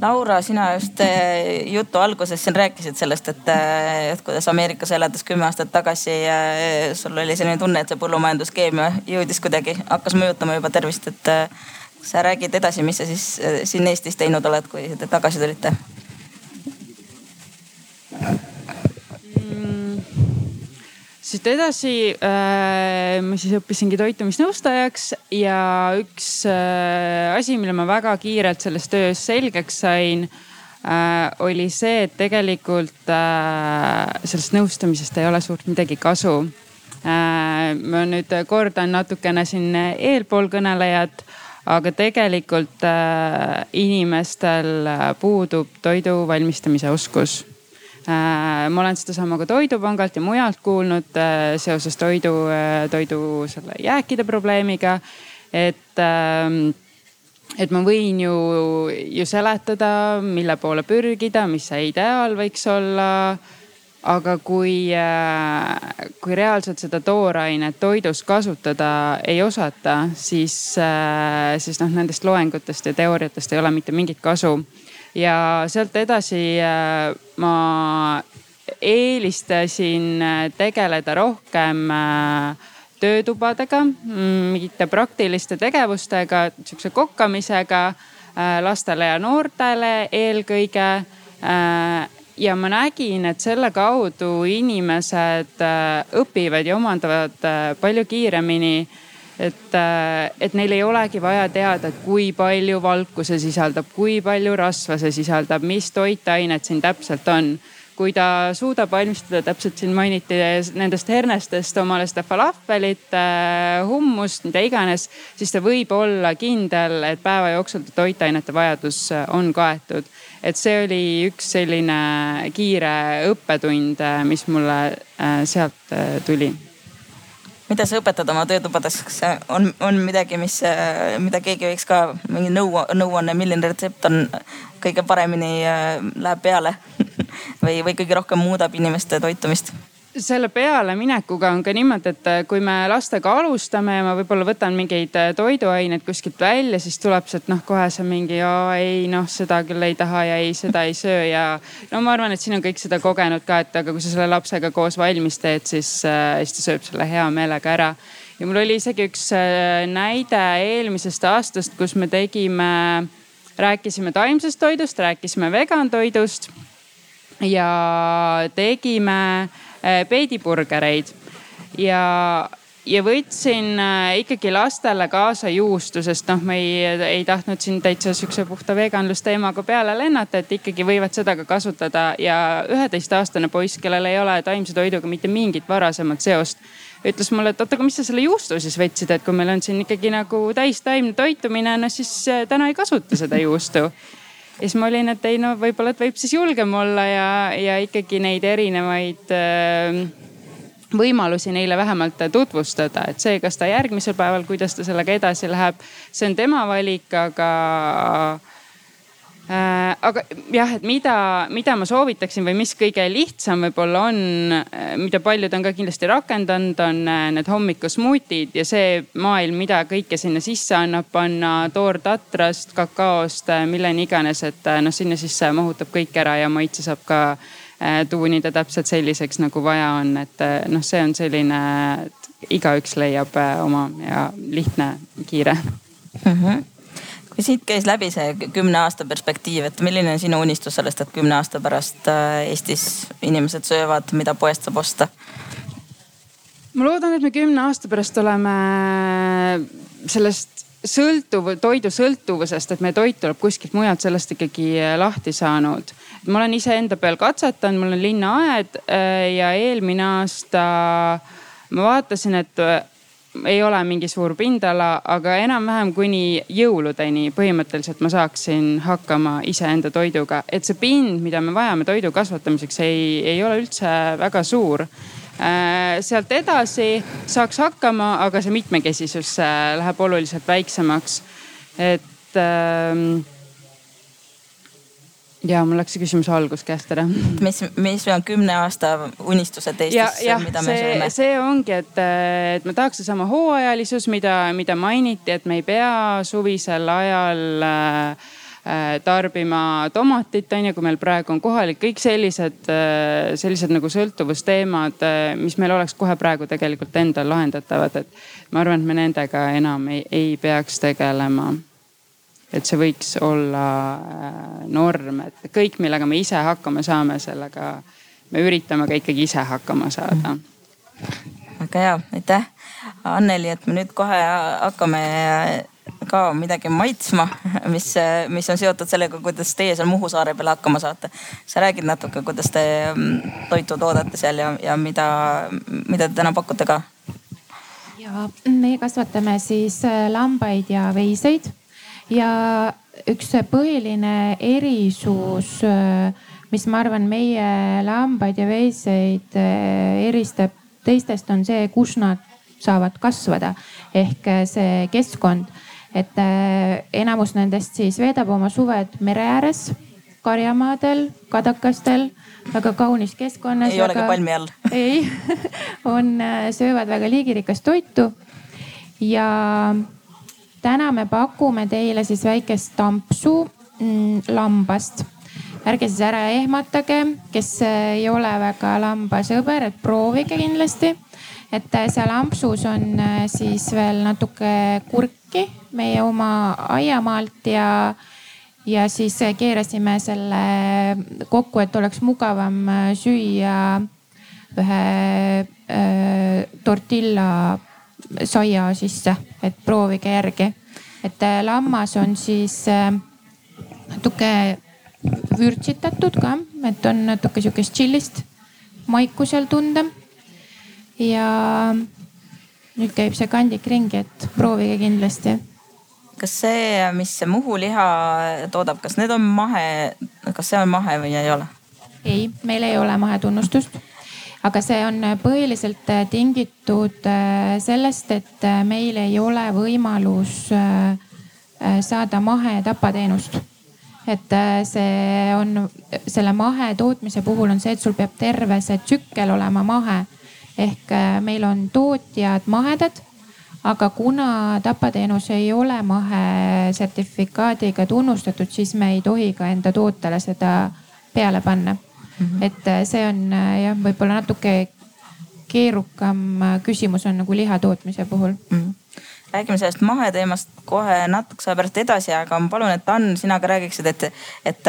Laura, sina just eh, jutu alguses siin rääkisid sellest, et, eh, et kuidas Ameerikas elades kümme aastat tagasi eh, sul oli selline tunne, et see põllumajanduskeemia jõudis kuidagi, hakkas mõjutama juba tervist, et sa räägid edasi, mis sa siis siin Eestis teinud oled, kui te tagasi tulite? Siit edasi äh, ma siis õppisingi toitumisnõustajaks ja üks äh, asi, mille ma väga kiirelt selles töös selgeks sain äh,, oli see, et tegelikult äh, sellest nõustamisest ei ole suurt midagi kasu äh,. ma nüüd kordan natukene siin eelpool kõnelejat aga tegelikult äh, inimestel puudub toidu valmistamise oskus ma olen sedasama ka Toidupangalt ja mujalt kuulnud äh, seoses toidu, äh, toidu selle jääkide probleemiga. et, ähm, et ma võin ju, ju seletada, mille poole pürgida, mis see ideaal võiks olla aga kui, kui reaalselt seda toorainet toidus kasutada ei osata, siis, siis noh, nendest loengutest ja teooriatest ei ole mitte mingit kasu ja sealt edasi äh, ma eelistasin äh, tegeleda rohkem äh, töötubadega, mingite praktiliste tegevustega, sihukese kokkamisega lastele ja noortele eelkõige. ja ma nägin, et selle kaudu inimesed õpivad ja omandavad palju kiiremini et, äh, et neil ei olegi vaja teada, kui palju valku see sisaldab, kui palju rasva see sisaldab, mis toitained siin täpselt on. kui ta suudab valmistada, täpselt siin mainiti nendest hernestest omale seda falafelit, hummust, mida iganes, siis ta võib olla kindel, et päeva jooksul toitainete vajadus on kaetud. et see oli üks selline kiire õppetund, mis mulle sealt tuli mida sa õpetad oma töötubades, kas on, on midagi, mis, mida keegi võiks ka mingi nõu, nõuanne, milline retsept on kõige paremini äh, läheb peale või, või kõige rohkem muudab inimeste toitumist? Selle pealeminekuga on ka niimoodi, et äh, kui me lastega alustame ja ma võib-olla võtan mingeid äh, toiduaineid kuskilt välja, siis tuleb sealt noh, kohe see mingi ei noh, seda küll ei taha ja ei, seda ei söö ja. no ma arvan, et siin on kõik seda kogenud ka, et aga kui sa selle lapsega koos valmis teed, siis äh,, siis ta sööb selle hea meelega ära. ja mul oli isegi üks näide eelmisest aastast, kus me tegime, rääkisime taimsest toidust, rääkisime vegan toidust ja tegime Äh, peediburgereid. Ja, ja võtsin äh, ikkagi lastele kaasa juustu, sest noh, me ei, ei tahtnud siin täitsa sihukese puhta veganlusteemaga peale lennata, et ikkagi võivad seda ka kasutada. Ja üheteistaastane poiss, kellel ei ole taimse toiduga mitte mingit varasemat seost ütles mulle, et oota, aga mis sa selle juustu siis võtsid, et kui meil on siin ikkagi nagu täistaimne toitumine, no siis äh, täna ei kasuta seda juustu ja siis ma olin, et ei no võib-olla, et võib siis julgem olla ja, ja ikkagi neid erinevaid äh, võimalusi neile vähemalt tutvustada, et see, kas ta järgmisel päeval, kuidas ta sellega edasi läheb, see on tema valik, aga aga jah, et mida, mida ma soovitaksin või mis kõige lihtsam võib-olla on, äh, mida paljud on ka kindlasti rakendanud, on äh, need hommikusmuutid ja see maailm, mida kõike sinna sisse annab panna toortatrast, kakaost, milleni iganes, et noh, sinna sisse mahutab kõik ära ja maitse saab ka tuunida täpselt selliseks, nagu vaja on, et noh, see on selline, igaüks leiab oma ja lihtne, kiire mm. -hmm siit käis läbi see kümne aasta perspektiiv, et milline on sinu unistus sellest, et kümne aasta pärast äh, Eestis inimesed söövad, mida poest saab osta? ma loodan, et me kümne aasta pärast oleme sellest sõltuv, toidu sõltuvusest, et meie toit tuleb kuskilt mujalt, sellest ikkagi lahti saanud. ma olen iseenda peal katsetanud, mul on linnaaed äh, ja eelmine aasta ma vaatasin, et ei ole mingi suur pindala, aga enam-vähem kuni jõuludeni põhimõtteliselt ma saaksin hakkama iseenda toiduga. et see pind, mida me vajame toidu kasvatamiseks, ei, ei ole üldse väga suur. Äh, sealt edasi saaks hakkama, aga see mitmekesisus äh, läheb oluliselt väiksemaks. et ähm, ja mul läks see küsimuse algus käest ära. mis, mis on kümne aasta unistused Eestis, mida me see, sööme? see ongi, et, et ma tahaks seesama hooajalisus, mida, mida mainiti, et me ei pea suvisel ajal äh, tarbima tomatit, on ju, kui meil praegu on kohalik, kõik sellised, äh, sellised nagu sõltuvusteemad, äh, mis meil oleks kohe praegu tegelikult endal lahendatavad, et ma arvan, et me nendega enam ei, ei peaks tegelema et see võiks olla äh, norm, et kõik, millega me ise hakkama saame, sellega me üritame ka ikkagi ise hakkama saada. väga hea, aitäh. Anneli, et me nüüd kohe hakkame ka midagi maitsma, mis, mis on seotud sellega, kuidas teie seal Muhu saare peal hakkama saate. sa räägid natuke, kuidas te mm, toitu toodate seal ja, ja mida, mida te täna pakute ka? ja meie kasvatame siis äh, lambaid ja veiseid ja üks põhiline erisus, mis ma arvan, meie lambaid ja veiseid eh, eristab teistest, on see, kus nad saavad kasvada ehk eh, see keskkond. et enamus nendest siis veedab oma suved mere ääres, karjamaadel, kadakastel, väga kaunis keskkonnas. ei olegi palmi all ei on, söövad väga liigirikast toitu ja täna me pakume teile siis väikest tampsu mm, lambast. ärge siis ära ehmatage, kes ei ole väga lambasõber, et proovige kindlasti. et äh, seal ampsus on äh, siis veel natuke kurki meie oma aiamaalt ja, ja siis äh, keerasime selle kokku, et oleks mugavam süüa ühe äh, tortilla soia sisse, et proovige järgi. et äh, lammas on siis äh, natuke vürtsitatud ka et on natuke sihukest chill'ist maiku seal tunda. ja nüüd käib see kandik ringi, et proovige kindlasti. kas see, mis see Muhu liha toodab, kas need on mahe, kas see on mahe või ei ole? ei, meil ei ole mahetunnustust aga see on põhiliselt tingitud äh, sellest, et äh, meil ei ole võimalus äh, saada mahetapateenust. et see on selle mahetootmise puhul on see, et sul peab terve see tsükkel olema mahe ehk meil on tootjad mahedad aga kuna tapateenus ei ole mahe sertifikaadiga tunnustatud, siis me ei tohi ka enda tootele seda peale panna mm. -hmm. et äh, see on äh, jah, võib-olla natuke keerukam äh, küsimus on nagu liha tootmise puhul mm. -hmm räägime sellest maheteemast kohe natukese aja pärast edasi, aga ma palun, et Ann, sina ka räägiksid, et, et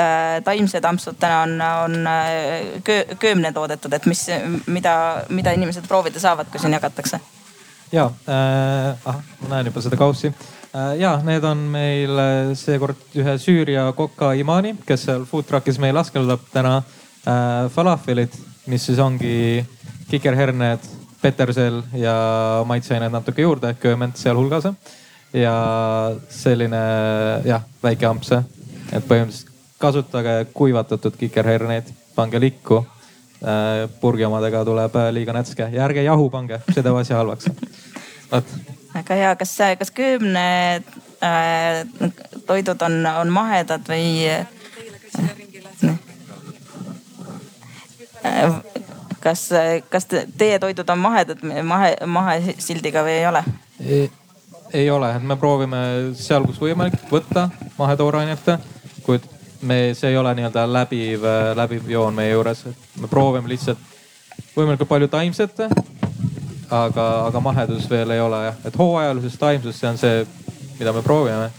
taimsed ampsud täna on, on köö, köömne toodetud, et mis, mida, mida inimesed proovida saavad, kui siin jagatakse? ja äh,, ahah, ma näen juba seda kaussi äh,. ja need on meil seekord ühe Süüria koka imani, kes seal food truck'is meil askeldab täna äh, falafelid, mis siis ongi kikerherned, petersel ja maitseained natuke juurde, kööment sealhulgas. ja selline jah, väike ampse, et põhimõtteliselt kasutage kuivatatud kikerherneid, pange likku äh,. purgi omadega tuleb äh, liiga nätske ja ärge jahu pange, see teeb asja halvaks. vot väga hea, kas, kas köömne äh, toidud on, on mahedad või äh,? Kas, kas teie toidud on mahedad, mahe, mahesildiga või ei ole? ei ole, me proovime seal, kus võimalik võtta mahetoorainet, kuid me, see ei ole nii-öelda läbiv, läbiv joon meie juures, et me proovime lihtsalt võimalikult palju taimset. aga, aga mahedus veel ei ole jah, et hooajalises taimsus, see on see, mida me proovime.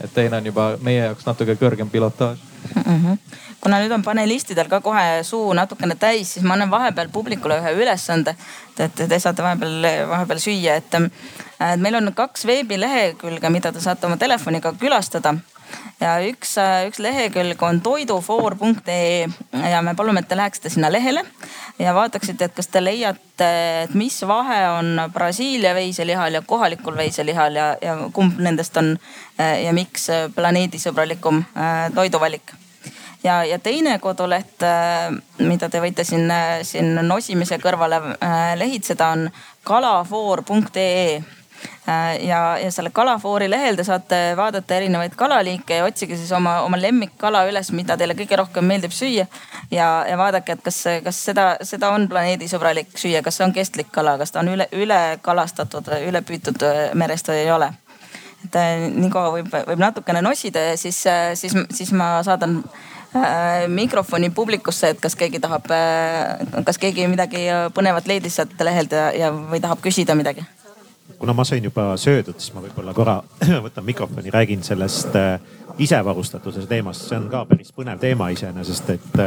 et teine on juba meie jaoks natuke kõrgem pilotaaž mm. -hmm kuna nüüd on panelistidel ka kohe suu natukene täis, siis ma annan vahepeal publikule ühe ülesande. et te saate vahepeal, vahepeal süüa, et, et meil on kaks veebilehekülge, mida te saate oma telefoniga külastada ja üks, üks lehekülg on toidufoor.ee ja me palume, et te läheksite sinna lehele ja vaataksite, et kas te leiate, et mis vahe on Brasiilia veiselihal ja kohalikul veiselihal ja, ja kumb nendest on ja miks planeedisõbralikum toiduvalik ja, ja teine koduleht, äh, mida te võite siin, äh, siin nosimise kõrvale äh, lehitseda, on kalafoor.ee ja, ja selle kalafoori lehel te saate vaadata erinevaid kalaliike ja otsige siis oma, oma lemmikkala üles, mida teile kõige rohkem meeldib süüa. ja, ja vaadake, et kas, kas seda, seda on planeedisõbralik süüa, kas see on kestlik kala, kas ta on üle, üle kalastatud, üle püütud merest või ei ole. et nii kaua võib, võib natukene nosida ja siis, siis, siis ma saadan mikrofoni publikusse, et kas keegi tahab, äh, kas keegi midagi põnevat leidis sealt lehelt ja, ja või tahab küsida midagi? kuna ma sain juba söödud, siis ma võib-olla korra võtan mikrofoni, räägin sellest äh, isevarustatuse teemast, see on ka päris põnev teema iseenesest, et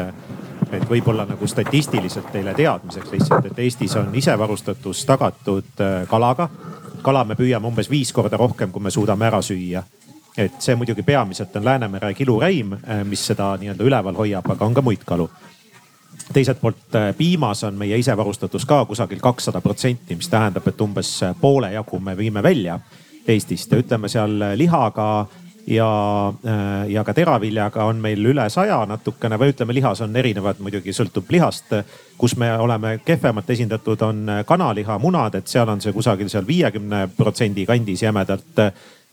et võib-olla nagu statistiliselt teile teadmiseks lihtsalt, et Eestis on isevarustatus tagatud kalaga. kala me püüame umbes viis korda rohkem, kui me suudame ära süüa et see muidugi peamiselt on Läänemere kiluräim, äh, mis seda nii-öelda üleval hoiab, aga on ka muid kalu. teiselt poolt äh, piimas on meie isevarustatus ka kusagil kakssada protsenti, mis tähendab, et umbes äh, poole jagu me viime välja Eestist ja ütleme seal lihaga ja, ja ka teraviljaga on meil üle saja natukene või ütleme, lihas on erinevad, muidugi sõltub lihast. kus me oleme kehvemalt esindatud, on kanaliha, munad, et seal on see kusagil seal viiekümne protsendi kandis jämedalt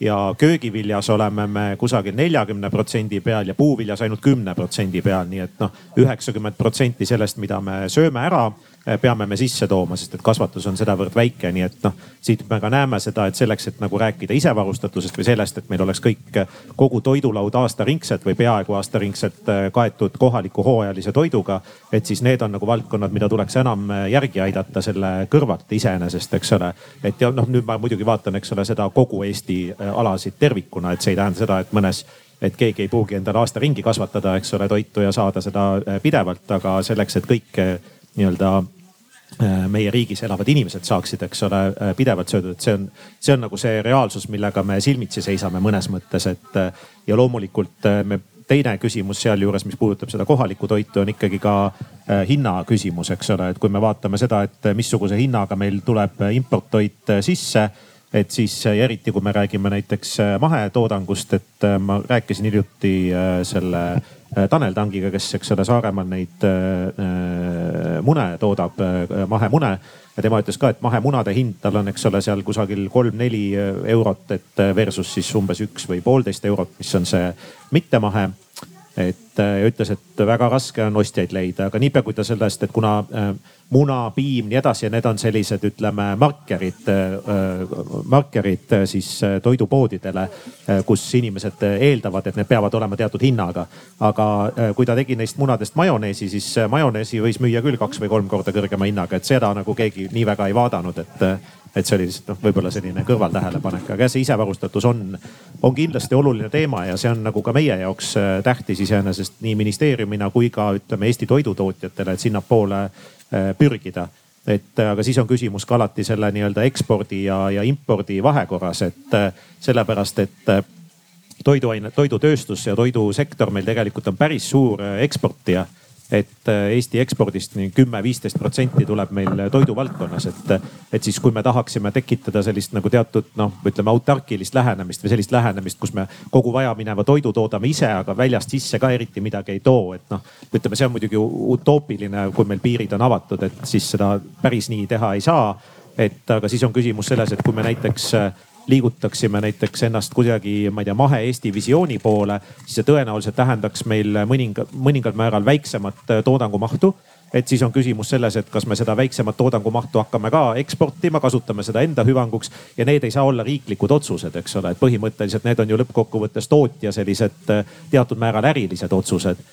ja köögiviljas oleme me kusagil neljakümne protsendi peal ja puuviljas ainult kümne protsendi peal, nii et noh, üheksakümmend protsenti sellest, mida me sööme ära peame me sisse tooma, sest et kasvatus on sedavõrd väike, nii et noh, siit me ka näeme seda, et selleks, et nagu rääkida isevarustatusest või sellest, et meil oleks kõik, kogu toidulaud aastaringselt või peaaegu aastaringselt eh, kaetud kohaliku hooajalise toiduga. et siis need on nagu valdkonnad, mida tuleks enam järgi aidata selle kõrvalt iseenesest, eks ole. et ja noh, nüüd ma muidugi vaatan, eks ole, seda kogu Eesti alasid tervikuna, et see ei tähenda seda, et mõnes et keegi ei pruugi endale aasta ringi kasvatada, eks ole, toitu ja saada seda pidevalt, aga selleks, et kõik nii-öelda äh, meie riigis elavad inimesed saaksid, eks ole, äh, pidevalt söödud, et see on, see on nagu see reaalsus, millega me silmitsi seisame mõnes mõttes, et äh, ja loomulikult me teine küsimus sealjuures, mis puudutab seda kohalikku toitu, on ikkagi ka hinna küsimus, eks ole, et kui me vaatame seda, et missuguse hinnaga meil tuleb importtoit sisse et siis eriti kui me räägime näiteks mahetoodangust, et ma rääkisin hiljuti selle Tanel Tangiga, kes, eks ole, Saaremaal neid mune toodab, mahemune. Ja tema ütles ka, et mahemunade hind tal on, eks ole, seal kusagil kolm-neli eurot, et versus siis umbes üks või poolteist eurot, mis on see mittemahe et ja ütles, et väga raske on ostjaid leida, aga niipea kui ta sellest, et kuna muna, piim, nii edasi ja need on sellised, ütleme markerid, markerid siis toidupoodidele, kus inimesed eeldavad, et need peavad olema teatud hinnaga. aga kui ta tegi neist munadest majoneesi, siis majoneesi võis müüa küll kaks või kolm korda kõrgema hinnaga, et seda nagu keegi nii väga ei vaadanud, et et see oli lihtsalt noh, võib-olla selline kõrvaltähelepanek, aga jah, see isevarustatus on, on kindlasti oluline teema ja see on nagu ka meie jaoks tähtis iseenesest nii ministeeriumina kui ka ütleme Eesti toidutootjatele, et sinnapoole Äh, pürgida. et äh, aga siis on küsimus ka alati selle nii-öelda ekspordi ja, ja impordi vahekorras, et äh, sellepärast, et toiduaine, toidutööstus ja toidusektor meil tegelikult on päris suur eksportija et äh, Eesti ekspordist kümme-viisteist protsenti tuleb meil toiduvaldkonnas, et, et siis kui me tahaksime tekitada sellist nagu teatud noh, ütleme autarkilist lähenemist või sellist lähenemist, kus me kogu vajamineva toidu toodame ise, aga väljast sisse ka eriti midagi ei too, et noh, ütleme, see on muidugi utoopiline, kui meil piirid on avatud, et siis seda päris nii teha ei saa. et aga siis on küsimus selles, et kui me näiteks liigutaksime näiteks ennast kuidagi, ma ei tea, mahe-Eesti visiooni poole, siis see tõenäoliselt tähendaks meil mõninga, mõningal määral väiksemat äh, toodangumahtu. Et siis on küsimus selles, et kas me seda väiksemat toodangumahtu hakkame ka eksportima, kasutame seda enda hüvanguks ja need ei saa olla riiklikud otsused, eks ole, et põhimõtteliselt need on ju lõppkokkuvõttes tootja sellised äh, teatud määral ärilised otsused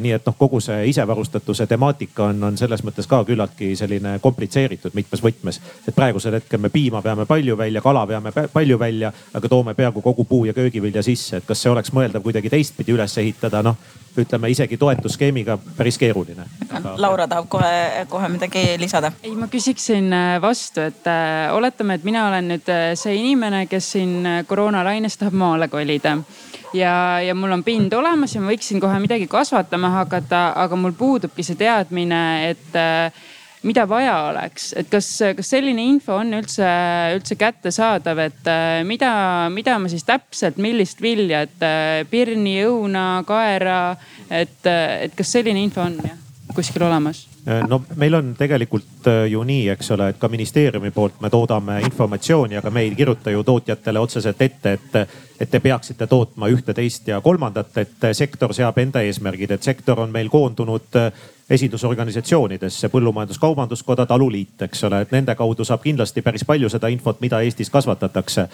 nii et noh, kogu see isevarustatuse temaatika on, on selles mõttes ka küllaltki selline komplitseeritud mitmes võtmes. et praegusel hetkel me piima veame palju välja, kala veame palju välja, aga toome peaaegu kogu puu- ja köögivilja sisse, et kas see oleks mõeldav kuidagi teistpidi üles ehitada, noh ütleme isegi toetusskeemiga päris keeruline aga.... Laura tahab kohe, kohe midagi lisada. ei, ma küsiksin äh, vastu, et äh, oletame, et mina olen nüüd see inimene, kes siin koroonalaines tahab maale kolida ja, ja mul on pind olemas ja ma võiksin kohe midagi kasvatama hakata, aga mul puudubki see teadmine, et äh, mida vaja oleks, et kas, kas selline info on üldse, üldse kättesaadav, et äh, mida, mida ma siis täpselt, millist vilja, et äh, pirni, õuna, kaera, et, et kas selline info on jah, kuskil olemas? No meil on tegelikult ju nii, eks ole, et ka ministeeriumi poolt me toodame informatsiooni, aga me ei kirjuta ju tootjatele otseselt ette, et et te peaksite tootma ühte, teist ja kolmandat, et sektor seab enda eesmärgid, et sektor on meil koondunud esindusorganisatsioonidesse, Põllumajandus-Kaubanduskoda, Taluliit, eks ole, et nende kaudu saab kindlasti päris palju seda infot, mida Eestis kasvatatakse.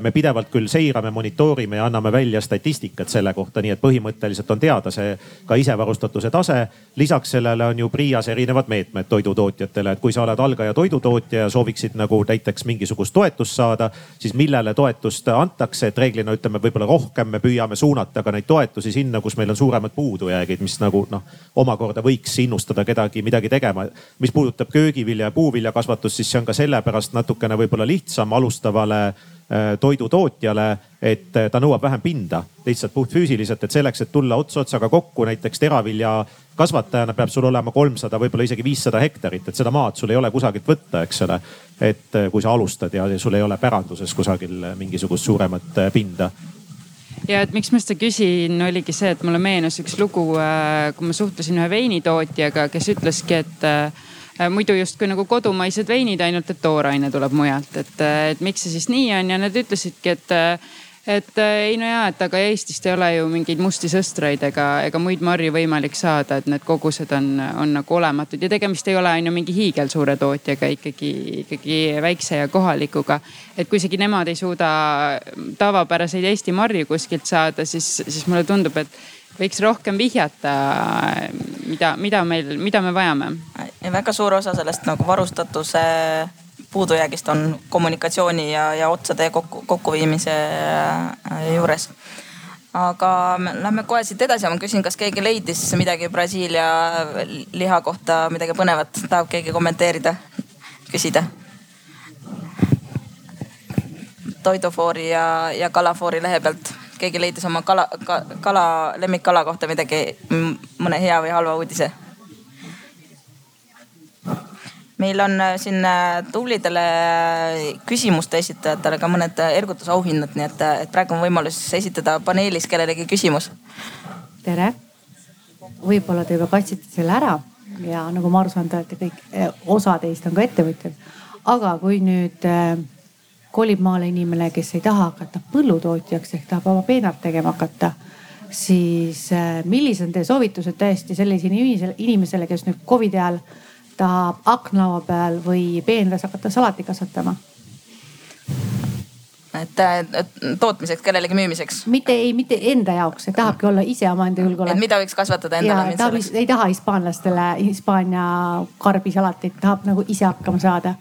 me pidevalt küll seirame, monitoorime ja anname välja statistikat selle kohta, nii et põhimõtteliselt on teada see ka isevarustatuse tase. lisaks sellele on ju PRIA-s erinevad meetmed toidutootjatele, et kui sa oled algaja toidutootja ja sooviksid nagu näiteks mingisugust toetust saada, siis millele toetust antakse, et reeglina ütleme võib-olla rohkem me püüame suunata ka neid toetusi sinna, kus meil on suuremad puudujäägid, mis nagu noh, omakorda võiks võiks innustada kedagi midagi tegema. mis puudutab köögivilja ja puuviljakasvatust, siis see on ka sellepärast natukene võib-olla lihtsam alustavale äh, toidutootjale, et äh, ta nõuab vähem pinda lihtsalt puhtfüüsiliselt, et selleks, et tulla ots otsaga kokku näiteks teravilja kasvatajana peab sul olema kolmsada, võib-olla isegi viissada hektarit, et seda maad sul ei ole kusagilt võtta, eks ole. et äh, kui sa alustad ja sul ei ole päranduses kusagil mingisugust suuremat pinda ja et miks ma seda küsin, oligi see, et mulle meenus üks lugu, äh, kui ma suhtlesin ühe veinitootjaga, kes ütleski, et äh, muidu justkui nagu kodumaised veinid, ainult et tooraine tuleb mujalt, et, äh, et miks see siis nii on. Ja nad ütlesidki, et et äh, ei no ja, et aga Eestist ei ole ju mingeid musti sõstreid ega, ega muid marju võimalik saada, et need kogused on, on nagu olematud ja tegemist ei ole on ju mingi hiigelsuure tootjaga, ikkagi, ikkagi väikse ja kohalikuga. et kui isegi nemad ei suuda tavapäraseid Eesti marju kuskilt saada, siis, siis mulle tundub, et võiks rohkem vihjata, mida, mida meil, mida me vajame. ja väga suur osa sellest nagu varustatuse puudujäägist on kommunikatsiooni ja, ja otsade kokku, kokkuviimise äh, juures. aga lähme kohe siit edasi, ma küsin, kas keegi leidis midagi Brasiilia liha kohta, midagi põnevat, tahab keegi kommenteerida, küsida? toidufoori ja, ja kalafoori lehe pealt keegi leidis oma kala ka,, kala, lemmikkala kohta midagi, mõne hea või halva uudise? Meil on äh, siin äh, tublidele küsimuste esitajatele ka mõned ergutusauhinnad, nii et, et praegu on võimalus esitada paneelis kellelegi küsimus. tere, võib-olla te juba katsite selle ära ja nagu ma aru saan, te olete kõik, osa teist on ka ettevõtjad. aga kui nüüd kolib maale inimene, kes ei taha hakata põllutootjaks ehk tahab oma peenart tegema hakata, siis äh, millised on teie soovitused tõesti sellisele inimesele, inimesele, kes nüüd Covidi ajal tahab aknalaua peal või peenras hakata salati kasvatama? et, tootmiseks, kellelegi müümiseks? mitte, ei, mitte enda jaoks, et tahabki olla ise omaenda julgeolek. et mida võiks kasvatada endale? Ta ei taha hispaanlastele Hispaania karbisalatit, tahab nagu ise hakkama saada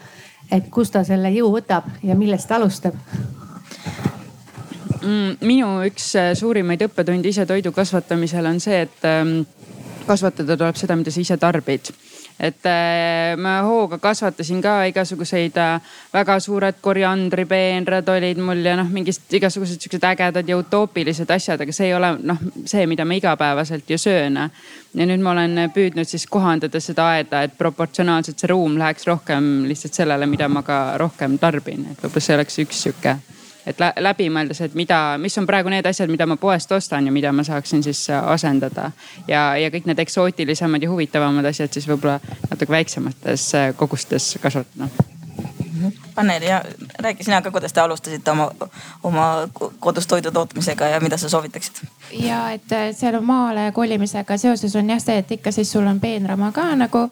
et kust ta selle jõu võtab ja millest ta alustab? Mm, minu üks äh, suurimaid õppetunde ise toidu kasvatamisel on see, et ähm, kasvatada tuleb seda, mida sa ise tarbid et äh, ma hooga kasvatasin ka igasuguseid äh, väga suured koriandripeenrad olid mul ja noh, mingid igasugused siuksed ägedad ja utoopilised asjad, aga see ei ole noh, see, mida ma igapäevaselt ju söön. ja nüüd ma olen püüdnud siis kohandada seda aeda, et proportsionaalselt see ruum läheks rohkem lihtsalt sellele, mida ma ka rohkem tarbin, et võib-olla see oleks üks sihuke et läbi mõeldes, et mida, mis on praegu need asjad, mida ma poest ostan ja mida ma saaksin siis äh, asendada. ja, ja kõik need eksootilisemad ja huvitavamad asjad siis võib-olla natuke väiksemates äh, kogustes kasvatada. Anneli ja räägi sina ka, kuidas te alustasite oma, oma kodus toidu tootmisega ja mida sa soovitaksid? ja et äh, seal maale kolimisega seoses on jah see, et ikka siis sul on peenrama ka nagu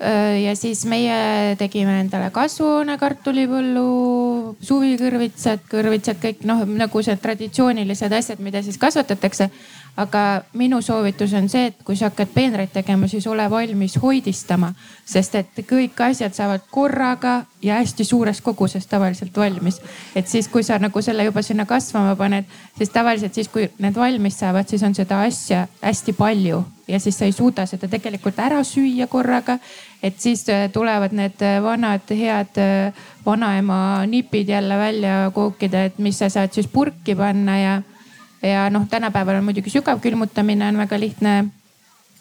ja siis meie tegime endale kasvuhoone kartulipõllu, suvikõrvitsad, kõrvitsad, kõik noh, nagu see traditsioonilised asjad, mida siis kasvatatakse aga minu soovitus on see, et kui sa hakkad peenraid tegema, siis ole valmis hoidistama, sest et kõik asjad saavad korraga ja hästi suures koguses tavaliselt valmis. et siis, kui sa nagu selle juba sinna kasvama paned, siis tavaliselt siis, kui need valmis saavad, siis on seda asja hästi palju ja siis sa ei suuda seda tegelikult ära süüa korraga. Et siis äh, tulevad need äh, vanad head äh, vanaema nipid jälle välja kookida, et mis sa saad siis purki panna ja ja noh, tänapäeval on muidugi sügavkülmutamine on väga lihtne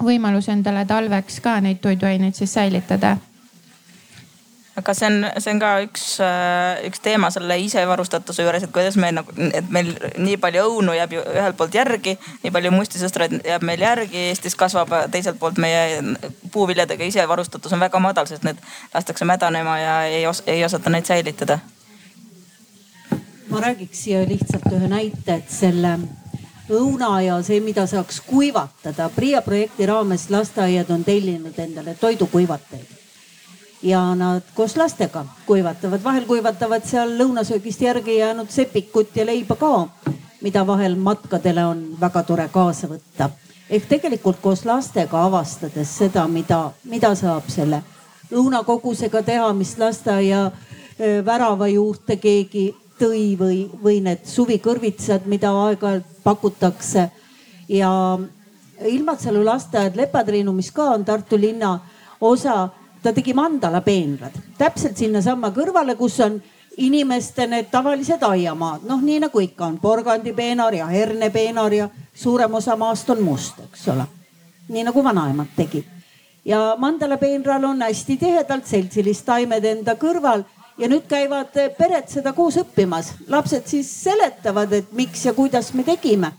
võimalus endale talveks ka neid toiduaineid siis säilitada aga see on, see on ka üks, äh, üks teema selle isevarustatuse juures, et kuidas me nagu, et meil nii palju õunu jääb ju ühelt poolt järgi, nii palju mustisõstraid jääb meil järgi, Eestis kasvab, teiselt poolt meie puuviljadega isevarustatus on väga madal, sest need lastakse mädanema ja ei os-, ei osata neid säilitada ma räägiks siia lihtsalt ühe näite, et selle õuna ja see, mida saaks kuivatada. PRIA projekti raames lasteaiad on tellinud endale toidukuivateid ja nad koos lastega kuivatavad, vahel kuivatavad seal lõunasöögist järgi jäänud sepikut ja leiba ka, mida vahel matkadele on väga tore kaasa võtta. ehk tegelikult koos lastega avastades seda, mida, mida saab selle õunakogusega teha, mis lasteaia värava juurde keegi tõi või, või need suvikõrvitsad, mida aeg-ajalt pakutakse. ja Ilmatsalu lasteaed Lepatriinu, mis ka on Tartu linna osa, ta tegi mandala peenrad täpselt sinnasamma kõrvale, kus on inimeste need tavalised aiamaad, noh, nii nagu ikka on porgandipeenar ja hernepeenar ja suurem osa maast on must, eks ole. nii nagu vanaemad tegid. ja mandala peenral on hästi tihedalt seltsilist taimed enda kõrval ja nüüd käivad pered seda koos õppimas, lapsed siis seletavad, et miks ja kuidas me tegime.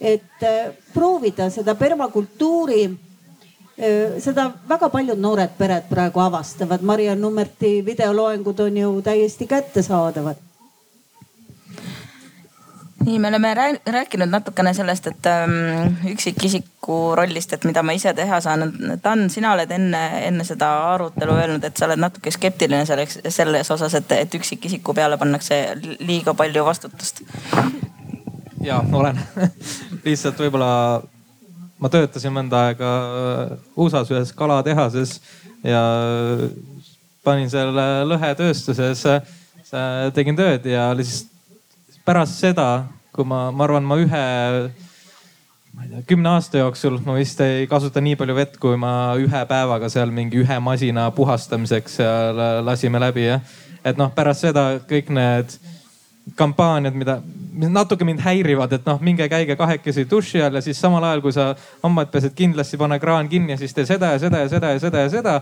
et äh, proovida seda permakultuuri, seda väga paljud noored pered praegu avastavad. Mariann Nummerti videoloengud on ju täiesti kättesaadavad nii, me oleme rääkinud natukene sellest, et ähm, üksikisiku rollist, et mida ma ise teha saan. Dan, sina oled enne, enne seda arutelu öelnud, et sa oled natuke skeptiline selleks, selles osas, et, et üksikisiku peale pannakse liiga palju vastutust. ja olen lihtsalt võib-olla ma töötasin mõnda aega USA-s ühes kalatehases ja panin seal lõhetööstuses, tegin tööd ja lihtsalt pärast seda kui ma, ma arvan, ma ühe, ma ei tea, kümne aasta jooksul ma vist ei kasuta nii palju vett, kui ma ühe päevaga seal mingi ühe masina puhastamiseks lasime läbi jah. et noh, pärast seda kõik need kampaaniad, mida, natuke mind häirivad, et noh, minge käige kahekesi duši all ja siis samal ajal, kui sa hambaid pesed, kindlasti pane kraan kinni ja siis tee seda ja seda ja seda ja seda ja seda.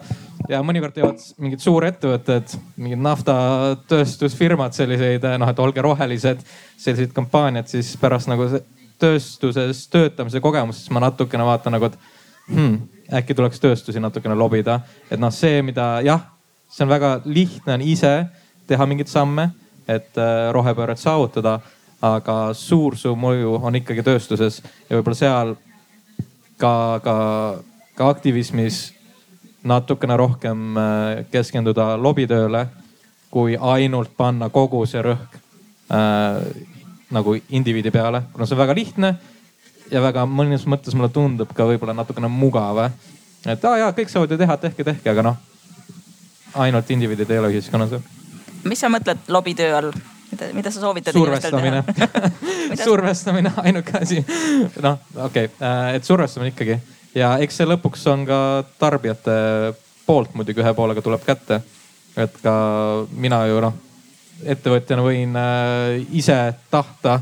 ja mõnikord teevad mingid suurettevõtted, mingid naftatööstusfirmad selliseid, noh, et olge rohelised, selliseid kampaaniad, siis pärast nagu tööstuses töötamise kogemust, siis ma natukene vaatan nagu, et hmm, äkki tuleks tööstusi natukene lobida. et noh, see, mida jah, see on väga lihtne on ise teha mingeid samme, et äh, rohepööret saavutada aga suur su mõju on ikkagi tööstuses ja võib-olla seal ka, ka, ka aktivismis natukene rohkem äh, keskenduda lobitööle, kui ainult panna kogu see rõhk äh, nagu indiviidi peale, kuna see on väga lihtne ja väga mõnes mõttes mulle tundub ka võib-olla natukene mugav. et aa jaa, kõik saavad ju teha, tehke, tehke, aga noh, ainult indiviidid ei ole ühiskonnas. Mis sa mõtled lobitöö all? mida, mida sa soovitad survestamine survestamine, ainuke asi. noh, okei okay., äh, et survestamine ikkagi ja eks see lõpuks on ka tarbijate poolt muidugi ühe poolega tuleb kätte. et ka mina ju noh, ettevõtjana võin äh, ise tahta,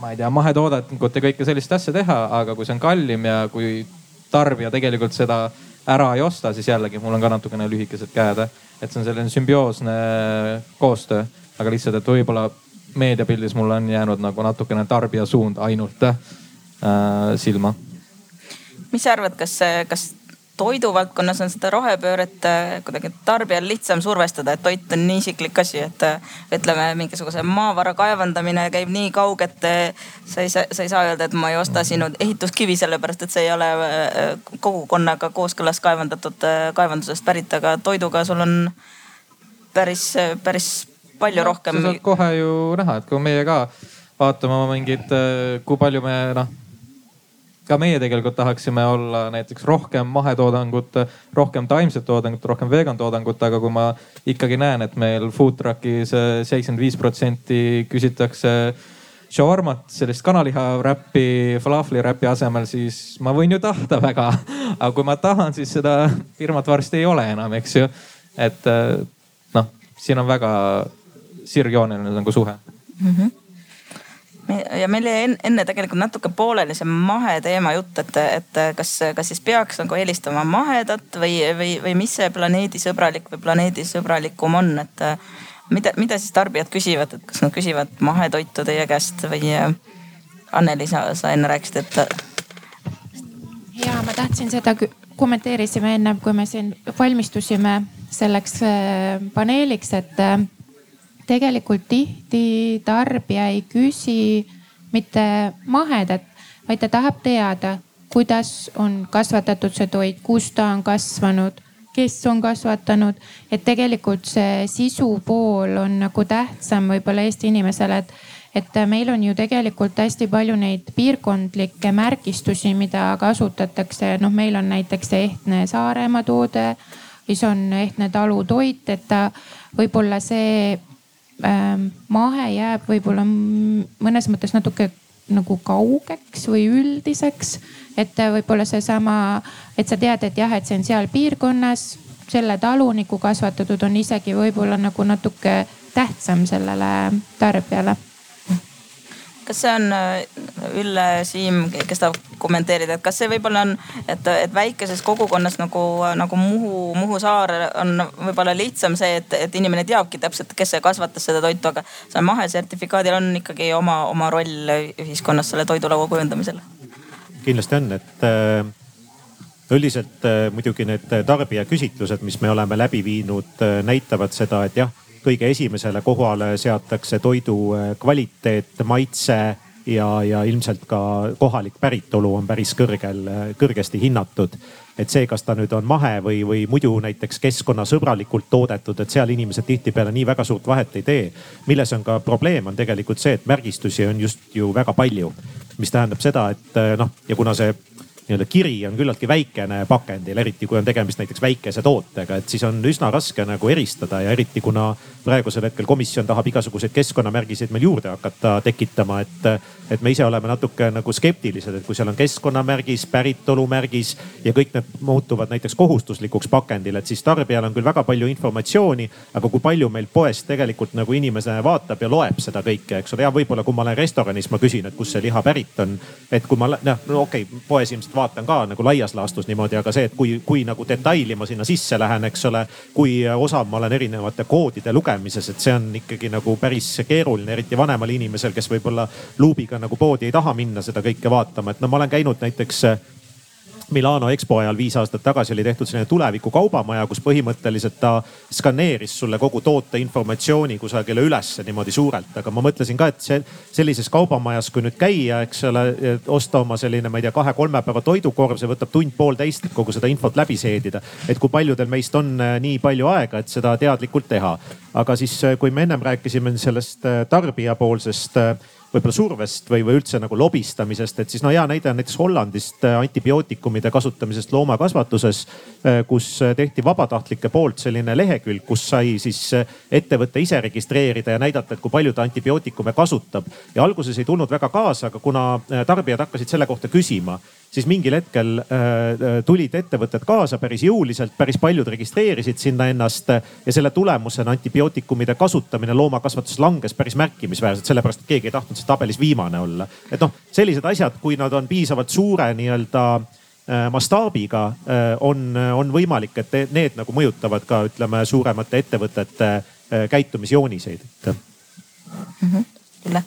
ma ei tea, mahetoodangut ja kõike sellist asja teha, aga kui see on kallim ja kui tarbija tegelikult seda ära ei osta, siis jällegi mul on ka natukene lühikesed käed. Et see on selline sümbioosne koostöö aga lihtsalt, et võib-olla meediapildis mul on jäänud nagu natukene tarbija suund ainult äh, silma. mis sa arvad, kas, kas toiduvaldkonnas on seda rohepööret äh, kuidagi tarbijal lihtsam survestada, et toit on nii isiklik asi, et äh, ütleme, mingisuguse maavara kaevandamine käib nii kauge, et äh, sa ei saa, sa ei saa öelda, et ma ei osta sinu ehituskivi, sellepärast et see ei ole kogukonnaga kooskõlas kaevandatud kaevandusest pärit, aga toiduga sul on päris, päris palju no, rohkem. sa saad kohe ju näha, et kui meie ka vaatame äh, kui palju me noh, ka meie tegelikult tahaksime olla näiteks rohkem mahetoodangut, rohkem taimset toodangut, rohkem vegan toodangut, aga kui ma ikkagi näen, et meil food truck'is äh, seitsekümmend viis protsenti küsitakse shawarmat, sellist kanaliha räppi, falafli räpi asemel, siis ma võin ju tahta väga. aga kui ma tahan, siis seda firmat varsti ei ole enam, eks ju. et äh, noh, siin on väga sirgjooneline nagu suhe mm. -hmm ja meil jäi enne tegelikult natuke pooleli see maheteema jutt, et, et kas, kas siis peaks nagu eelistama mahedat või, või, või mis see planeedisõbralik või planeedisõbralikum on, et mida, mida siis tarbijad küsivad, et kas nad küsivad mahetoitu teie käest või Anneli, sa, sa enne rääkisid, et. ja ma tahtsin seda kommenteerisime ennem, kui me siin valmistusime selleks äh, paneeliks, et äh, tegelikult tihti tarbija ei küsi mitte mahedat, vaid ta tahab teada, kuidas on kasvatatud see toit, kus ta on kasvanud, kes on kasvatanud. et tegelikult see sisu pool on nagu tähtsam võib-olla Eesti inimesele, et, et meil on ju tegelikult hästi palju neid piirkondlikke märgistusi, mida kasutatakse. noh, meil on näiteks see ehtne Saaremaa toode, siis on ehtne talutoit, et ta võib-olla see mahe jääb võib-olla mõnes mõttes natuke nagu kaugeks või üldiseks. et võib-olla seesama, et sa tead, et jah, et see on seal piirkonnas, selle taluniku kasvatatud on isegi võib-olla nagu natuke tähtsam sellele tarbijale kas see on äh, Ülle, Siim, kes tahab kommenteerida, et kas see võib-olla on, et, et väikeses kogukonnas nagu, nagu Muhu, Muhu saar on võib-olla lihtsam see, et, et inimene teabki täpselt, kes kasvatas seda toitu, aga seal mahesertifikaadil on ikkagi oma, oma roll ühiskonnas selle toidulaua kujundamisel. kindlasti on, et äh, üldiselt äh, muidugi need tarbijaküsitlused, mis me oleme läbi viinud, näitavad seda, et jah kõige esimesele kohale seatakse toidu äh, kvaliteet, maitse ja, ja ilmselt ka kohalik päritolu on päris kõrgel, äh, kõrgesti hinnatud. et see, kas ta nüüd on mahe või, või muidu näiteks keskkonnasõbralikult toodetud, et seal inimesed tihtipeale nii väga suurt vahet ei tee. milles on ka probleem, on tegelikult see, et märgistusi on just ju väga palju. mis tähendab seda, et äh, noh, ja kuna see nii-öelda kiri on küllaltki väikene pakendil, eriti kui on tegemist näiteks väikese tootega, et siis on üsna raske nagu eristada ja eriti kuna praegusel hetkel komisjon tahab igasuguseid keskkonnamärgiseid meil juurde hakata tekitama, et et me ise oleme natuke nagu skeptilised, et kui seal on keskkonnamärgis, päritolumärgis ja kõik need muutuvad näiteks kohustuslikuks pakendil, et siis tarbijal on küll väga palju informatsiooni, aga kui palju meil poes tegelikult nagu inimene vaatab ja loeb seda kõike, eks ole. ja võib-olla kui ma olen restoranis, ma küsin, et kust see liha pärit on. et kui ma noh, no okei okay,, poes ilmselt vaatan ka nagu laias laastus niimoodi, aga see, et kui, kui nagu detaili ma sinna sisse lähen, eks ole. kui osav ma olen erinevate koodide lugemises, et see on ikkagi nagu päris keeruline, eriti vanemal inimesel, kes võib-olla luubiga nagu poodi ei taha minna seda kõike vaatama, et no ma olen käinud näiteks Milano EXPO ajal viis aastat tagasi oli tehtud selline tuleviku kaubamaja, kus põhimõtteliselt ta skaneeris sulle kogu toote informatsiooni kusagile ülesse niimoodi suurelt. aga ma mõtlesin ka, et see sellises kaubamajas, kui nüüd käia, eks ole, osta oma selline, ma ei tea, kahe-kolme päeva toidukorv, see võtab tund-poolteist, et kogu seda infot läbi seedida. et kui paljudel meist on äh, nii palju aega, et seda teadlikult teha. aga siis, äh, kui me ennem rääkisime sellest äh, tarbijapoolsest võib-olla survest või, või üldse nagu lobistamisest, et siis no hea näide on näiteks Hollandist äh, antibiootikumide kasutamisest loomakasvatuses, äh, kus äh, tehti vabatahtlike poolt selline lehekülg, kus sai siis ettevõte ise registreerida ja näidata, et kui palju ta antibiootikume kasutab. ja alguses ei tulnud väga kaasa, aga kuna tarbijad hakkasid selle kohta küsima, siis mingil hetkel tulid ettevõtted kaasa päris jõuliselt, päris paljud registreerisid sinna ennast ja selle tulemusena antibiootikumide kasutamine loomakasvatuses langes päris märkimisväärselt, sellepärast et keegi ei tahtnud siis tabelis viimane olla. et noh, sellised asjad, kui nad on piisavalt suure nii-öelda äh, mastaabiga, äh, on, on võimalik, et need nagu mõjutavad ka ütleme suuremate ettevõtete äh, käitumisjooniseid, et mm. -hmm. Ülle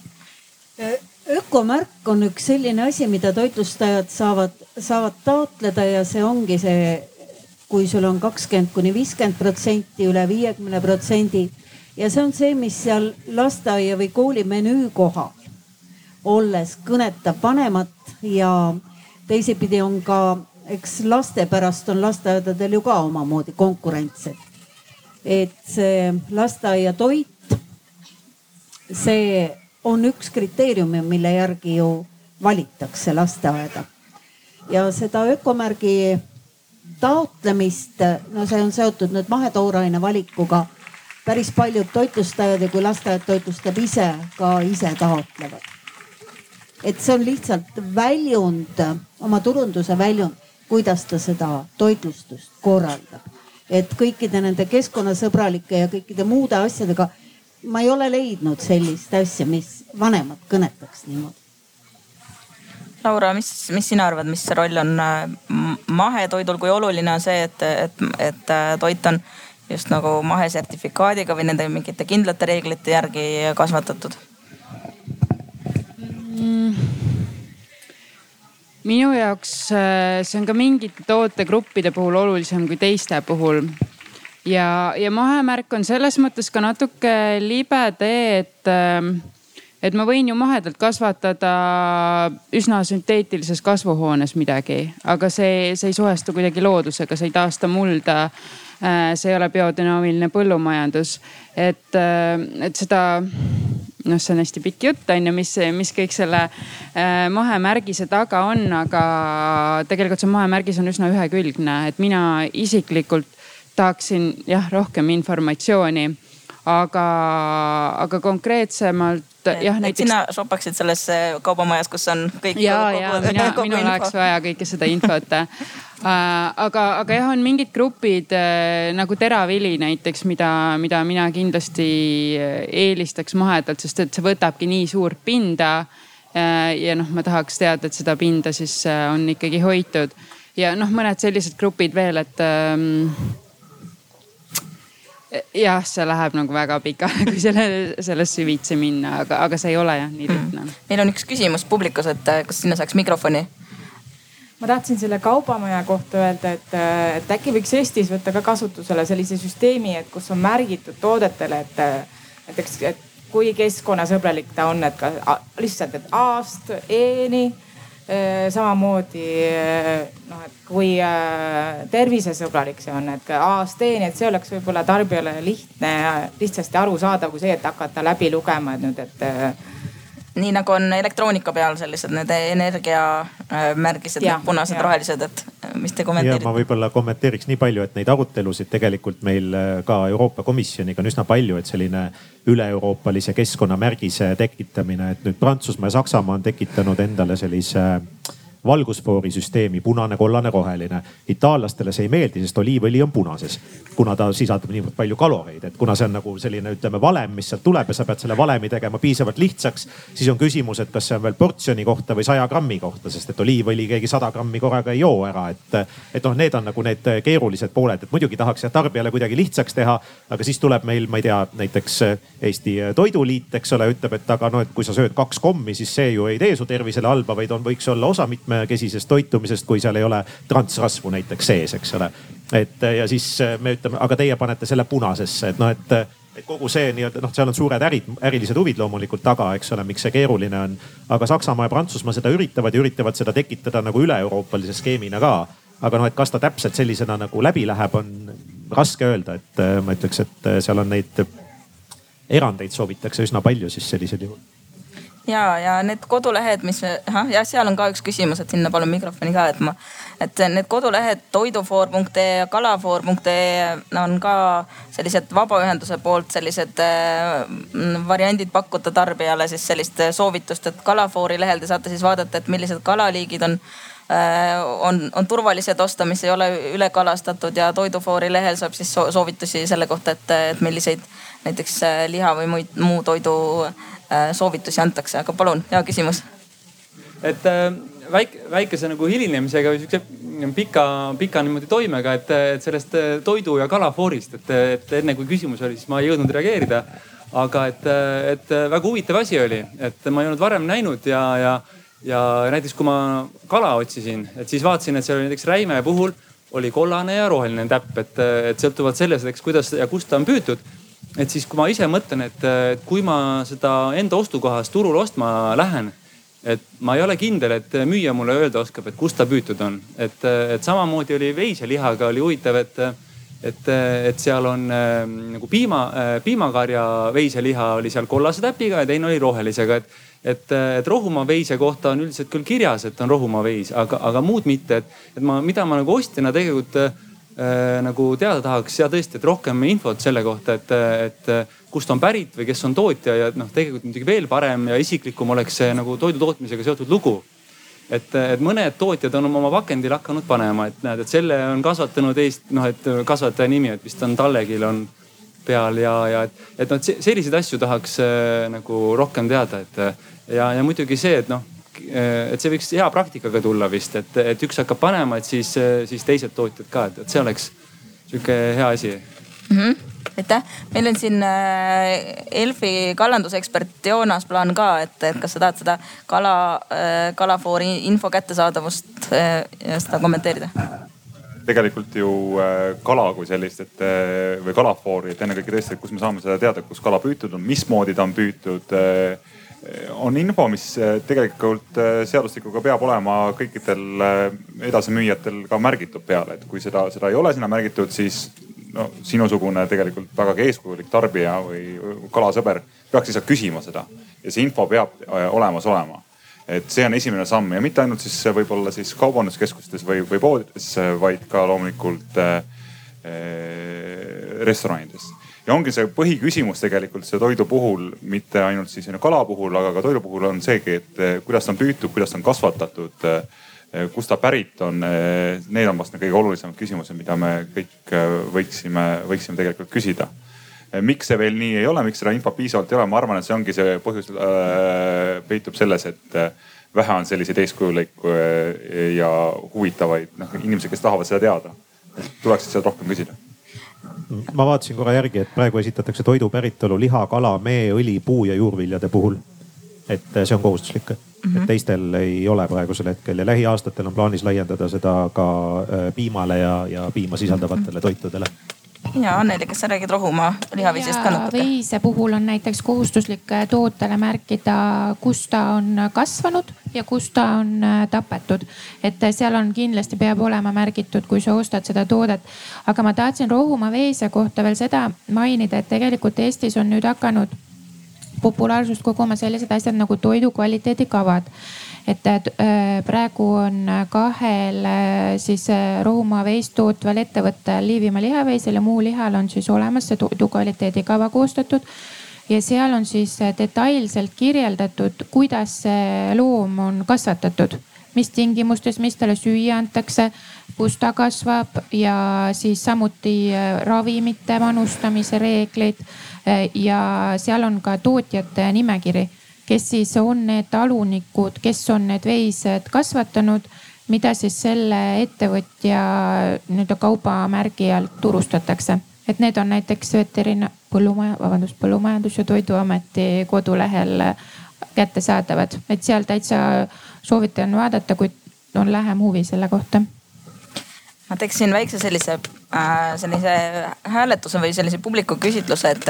ökomärk on üks selline asi, mida toitlustajad saavad, saavad taotleda ja see ongi see, kui sul on kakskümmend kuni viiskümmend protsenti, üle viiekümne protsendi. ja see on see, mis seal lasteaia või kooli menüü kohal olles kõnetab vanemat ja teisipidi on ka, eks laste pärast on lasteaedadel ju ka omamoodi konkurents, et, et see lasteaia toit, see on üks kriteerium, mille järgi ju valitakse lasteaeda. ja seda ökomärgi taotlemist, no see on seotud nüüd mahetooraine valikuga. päris paljud toitlustajad ja kui lasteaed toitlustab ise, ka ise taotlevad et see on lihtsalt väljund, oma turunduse väljund, kuidas ta seda toitlustust korraldab. et kõikide nende keskkonnasõbralike ja kõikide muude asjadega ma ei ole leidnud sellist asja, mis vanemat kõnetaks niimoodi. Laura, mis, mis sina arvad, mis roll on äh, mahetoidul, kui oluline on see, et, et, et äh, toit on just nagu mahesertifikaadiga või nende mingite kindlate reeglite järgi kasvatatud? mm.? minu jaoks äh, see on ka mingite tootegruppide puhul olulisem kui teiste puhul. Ja, ja mahemärk on selles mõttes ka natuke libe tee, et, äh, et ma võin ju mahedalt kasvatada üsna sünteetilises kasvuhoones midagi, aga see, see ei suhestu kuidagi loodusega, see ei taasta mulda. Äh, see ei ole biodünaamiline põllumajandus, et, et seda noh, see on hästi pikk jutt on ju, mis, mis kõik selle äh, mahemärgise taga on, aga tegelikult see mahemärgis on üsna ühekülgne, et mina isiklikult tahaksin jah rohkem informatsiooni aga, aga konkreetsemalt jah näiteks. sina shopaksid selles kaubamajas, kus on kõik. ja, ja mina, minul oleks vaja kõike seda infot äh, aga, aga jah, on mingid grupid äh, nagu teravili näiteks, mida, mida mina kindlasti äh, eelistaks mahedalt, sest et see võtabki nii suurt pinda. ja noh, ma tahaks teada, et seda pinda siis on ikkagi hoitud ja noh, mõned sellised grupid veel, et ähm, jah, see läheb nagu väga pikale, kui selle, sellest süvitsi minna, aga, aga see ei ole jah nii lihtne mm.. meil on üks küsimus publikus, et äh, kas sinna saaks mikrofoni? ma tahtsin selle kaubamaja kohta öelda, et, äh, et äkki võiks Eestis võtta ka kasutusele sellise süsteemi, et kus on märgitud toodetele, et näiteks, et kui keskkonnasõbralik ta on, et ka lihtsalt, et A-st E-ni samamoodi äh, noh, et kui äh, tervisesõbralik see on, et aastateeni, et see oleks võib-olla tarbijale lihtne, lihtsasti arusaadav kui see, et hakata läbi lugema, et nüüd, et nii nagu on elektroonika peal sellised need energiamärgised, punased, rohelised, et mis te kommenteerite? ma võib-olla kommenteeriks nii palju, et neid arutelusid tegelikult meil äh, ka Euroopa Komisjoniga on üsna palju, et selline üle-euroopalise keskkonnamärgise tekitamine, et nüüd Prantsusmaa ja Saksamaa on tekitanud endale sellise äh, valgusfoorisüsteemi punane, kollane, roheline. itaallastele see ei meeldi, sest oliivõli on punases, kuna ta sisaldab niivõrd palju kaloreid, et kuna see on nagu selline, ütleme valem, mis sealt tuleb ja sa pead selle valemi tegema piisavalt lihtsaks. siis on küsimus, et kas see on veel portsjoni kohta või saja grammi kohta, sest et oliivõli keegi sada grammi korraga ei joo ära, et. et noh, need on nagu need keerulised pooled, et muidugi tahaks jah tarbijale kuidagi lihtsaks teha, aga siis tuleb meil, ma ei tea, näiteks Eesti Toiduliit, eks ole, ütleb, et aga no, et kui sa sööd kaks kommi, siis see ju ei tee su tervisele halba, vaid on, võiks olla osa mitmekesisest toitumisest, kui seal ei ole transrasvu näiteks sees, eks ole. et ja siis me ütleme, aga teie panete selle punasesse, et noh, et, et kogu see nii-öelda noh, seal on suured ärid, ärilised huvid loomulikult taga, eks ole, miks see keeruline on. aga Saksamaa ja Prantsusmaa seda üritavad ja üritavad seda tekitada nagu üle-euroopalise skeemina ka aga noh, et kas ta täpselt sellisena nagu läbi läheb, on raske öelda, et ma ütleks, et seal on neid erandeid soovitakse üsna palju siis sellisel juhul ja, ja need kodulehed, mis, jah, seal on ka üks küsimus, et sinna palun mikrofoni ka, et ma, et need kodulehed toidufoor.ee ja kalafoor.ee on ka sellised vabaühenduse poolt sellised äh, variandid pakkuda tarbijale siis sellist soovitust, et kalafoori lehel te saate siis vaadata, et millised kalaliigid on äh, on, on turvalised osta, mis ei ole ülekalastatud ja Toidufoori lehel saab siis soovitusi selle kohta, et, et milliseid näiteks äh, liha või muid, muu toidu Äh, soovitusi antakse, aga palun, hea küsimus. et äh, väike, väikese nagu hilinemisega või siukse pika, pika niimoodi toimega, et, et sellest äh, toidu ja kalafoorist, et, et enne kui küsimus oli, siis ma ei jõudnud reageerida. aga et, et väga huvitav asi oli, et ma ei olnud varem näinud ja, ja, ja näiteks kui ma kala otsisin, et siis vaatasin, et seal oli näiteks räime puhul oli kollane ja roheline täpp, et, et sõltuvalt sellest, eks kuidas ja kust ta on püütud et siis, kui ma ise mõtlen, et, et kui ma seda enda ostukohast turul ostma lähen, et ma ei ole kindel, et müüja mulle öelda oskab, et kust ta püütud on. et, et samamoodi oli veiselihaga oli huvitav, et, et, et seal on äh, nagu piima äh,, piimakarja veiseliha oli seal kollase täpiga ja teine oli rohelisega, et et, et rohumaa veise kohta on üldiselt küll kirjas, et on rohumaa veis, aga, aga muud mitte, et, et ma, mida ma nagu ostjana tegelikult äh, äh, nagu teada tahaks ja tõesti, et rohkem infot selle kohta, et, et kust on pärit või kes on tootja ja noh, tegelikult muidugi veel parem ja isiklikum oleks see nagu toidu tootmisega seotud lugu. et, et mõned tootjad on oma pakendil hakanud panema, et näed, et selle on kasvatanud Eest-, noh, et kasvataja nimi, et vist on Tallekil on peal ja, ja et, et noh, selliseid asju tahaks äh, nagu rohkem teada, et ja, ja muidugi see, et noh et see võiks hea praktikaga tulla vist, et, et üks hakkab panema, et siis, siis teised tootjad ka, et, et see oleks sihuke hea asi mm. -hmm aitäh, meil on siin äh, Elfi kalandusekspert Joonas Plaan ka, et, et kas sa tahad seda kala, kalafoori info kättesaadavust äh, seda kommenteerida? tegelikult ju kala kui sellist, et või kalafoori, et ennekõike tõesti, et kus me saame seda teada, kus kala püütud on, mismoodi ta on püütud on info, mis eh, tegelikult eh, seadustikuga peab olema kõikidel eh, edasimüüjatel ka märgitud peale, et kui seda, seda ei ole sinna märgitud, siis no sinusugune tegelikult vägagi eeskujulik tarbija või kalasõber peaks lihtsalt küsima seda. Ja see info peab olemas olema. et see on esimene samm ja mitte ainult siis võib-olla siis kaubanduskeskustes või, või poodides, vaid ka loomulikult äh, restoranides ja ongi see põhiküsimus tegelikult see toidu puhul, mitte ainult siis kala puhul, aga ka toidu puhul on seegi, et eh, kuidas ta on püütud, kuidas ta on kasvatatud, eh, kust ta pärit on. Eh, need on vast kõige olulisemad küsimused, mida me kõik võiksime, võiksime tegelikult küsida. miks see veel nii ei ole, miks seda infot piisavalt ei ole, ma arvan, et see ongi see põhjus äh, peitub selles, et vähe on selliseid eeskujulikke ja huvitavaid noh inimesi, kes tahavad seda teada. tuleks sealt rohkem küsida ma vaatasin korra järgi, et praegu esitatakse toidu päritolu liha, kala, mee, õli, puu ja juurviljade puhul. et see on kohustuslik mm, -hmm. et teistel ei ole praegusel hetkel ja lähiaastatel on plaanis laiendada seda ka äh, piimale ja, ja piima sisaldavatele toitudele ja Anneli, kas sa räägid rohumaa lihaviisist ka natuke? veise puhul on näiteks kohustuslik tootele märkida, kus ta on kasvanud ja kus ta on äh, tapetud. et äh, seal on kindlasti peab olema märgitud, kui sa ostad seda toodet. aga ma tahtsin rohumaa veise kohta veel seda mainida, et tegelikult Eestis on nüüd hakanud populaarsust koguma sellised asjad nagu toidu kvaliteedikavad et äh, praegu on kahel äh, siis Rohumaa veist tootval ettevõttel Liivimaa lihaveisel ja muu lihal on siis olemas see toidukvaliteedikava koostatud ja seal on siis detailselt kirjeldatud, kuidas see loom on kasvatatud, mis tingimustes, mis talle süüa antakse, kus ta kasvab ja siis samuti ravimite manustamise reegleid. ja seal on ka tootjate nimekiri kes siis on need talunikud, kes on need veised kasvatanud, mida siis selle ettevõtja nii-öelda kaubamärgi all turustatakse. et need on näiteks veterina-, põllumaja, vabandust, Põllumajandus- ja Toiduameti kodulehel kättesaadavad, et seal täitsa soovitan vaadata, kui on lähem huvi selle kohta ma teeksin väikse sellise sellise hääletuse või sellise publiku küsitluse, et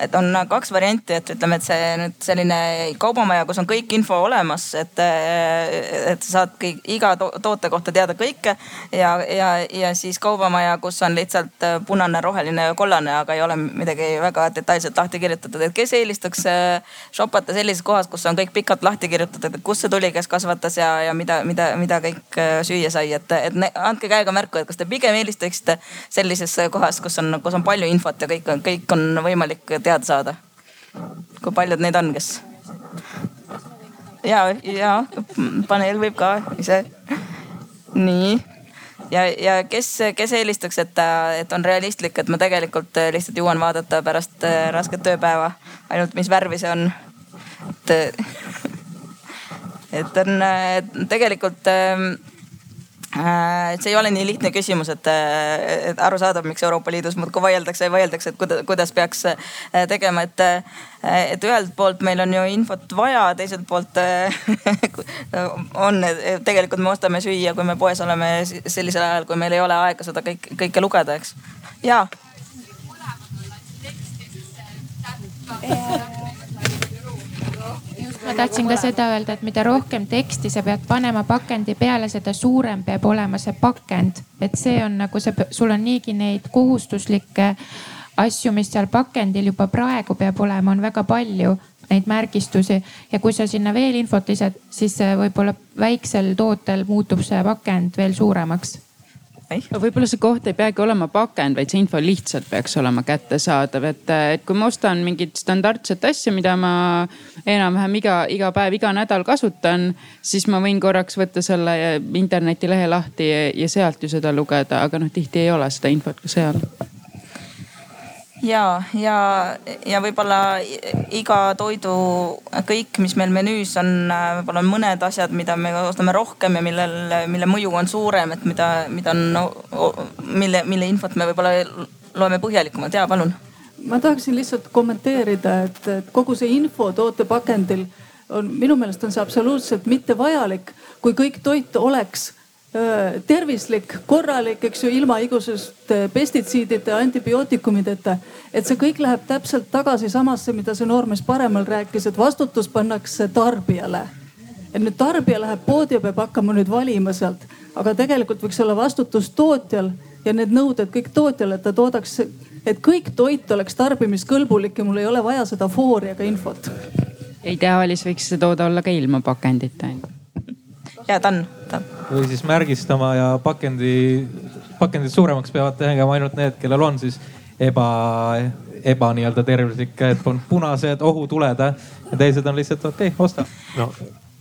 et on kaks varianti, et ütleme, et see nüüd selline kaubamaja, kus on kõik info olemas, et, et sa saad kõik, iga to toote kohta teada kõike. ja, ja, ja siis kaubamaja, kus on lihtsalt punane, roheline ja kollane, aga ei ole midagi väga detailselt lahti kirjutatud, et kes eelistaks äh, shopata sellises kohas, kus on kõik pikalt lahti kirjutatud, et kust see tuli, kes kasvatas ja, ja mida, mida, mida kõik äh, süüa sai, et, et andke käega märku, et kas te pigem eelistaksite sellises kohas, kus on, kus on palju infot ja kõik kõik on võimalik teada saada? kui paljud neid on, kes? ja, ja paneel võib ka ise. nii ja, ja kes, kes eelistaks, et, et on realistlik, et ma tegelikult lihtsalt jõuan vaadata pärast äh, rasket tööpäeva ainult, mis värvi see on. et, et on tegelikult ähm, Äh, see ei ole nii lihtne küsimus, et, et arusaadav, miks Euroopa Liidus muudkui vaieldakse ja vaieldakse, et kuidas, kuidas peaks äh, tegema, et, et ühelt poolt meil on ju infot vaja, teiselt poolt on, tegelikult me ostame süüa, kui me poes oleme sellisel ajal, kui meil ei ole aega seda kõik, kõike lugeda, eks. ja ma tahtsin ka seda öelda, et mida rohkem teksti sa pead panema pakendi peale, seda suurem peab olema see pakend. et see on nagu see, sul on niigi neid kohustuslikke asju, mis seal pakendil juba praegu peab olema, on väga palju neid märgistusi ja kui sa sinna veel infot lisad, siis võib-olla väiksel tootel muutub see pakend veel suuremaks võib-olla see koht ei peagi olema pakend, vaid see info lihtsalt peaks olema kättesaadav, et, et kui ma ostan mingit standardset asja, mida ma enam-vähem iga, iga päev, iga nädal kasutan, siis ma võin korraks võtta selle internetilehe lahti ja, ja sealt ju seda lugeda, aga noh, tihti ei ole seda infot ka seal ja, ja, ja võib-olla iga toidu, kõik, mis meil menüüs on, võib-olla on mõned asjad, mida me ostame rohkem ja millel, mille mõju on suurem, et mida, mida on mille, mille infot me võib-olla loeme põhjalikumalt. ja palun. ma tahaksin lihtsalt kommenteerida, et, et kogu see info tootepakendil on minu meelest on see absoluutselt mittevajalik, kui kõik toit oleks tervislik, korralik, eks ju, ilma igasuguste pestitsiidide, antibiootikumideta. et see kõik läheb täpselt tagasi samasse, mida see noormees paremal rääkis, et vastutus pannakse tarbijale. et nüüd tarbija läheb poodi ja peab hakkama nüüd valima sealt, aga tegelikult võiks olla vastutus tootjal ja need nõuded kõik tootjale, et ta toodaks, et kõik toit oleks tarbimiskõlbulik ja mul ei ole vaja seda foori ega infot. ideaalis võiks see toode olla ka ilma pakendita ja ta on, ta on. või siis märgistama ja pakendi, pakendit suuremaks peavad tegema ainult need, kellel on siis eba, eba nii-öelda tervislik, et on punased ohutuled ja teised on lihtsalt okei okay,, osta. no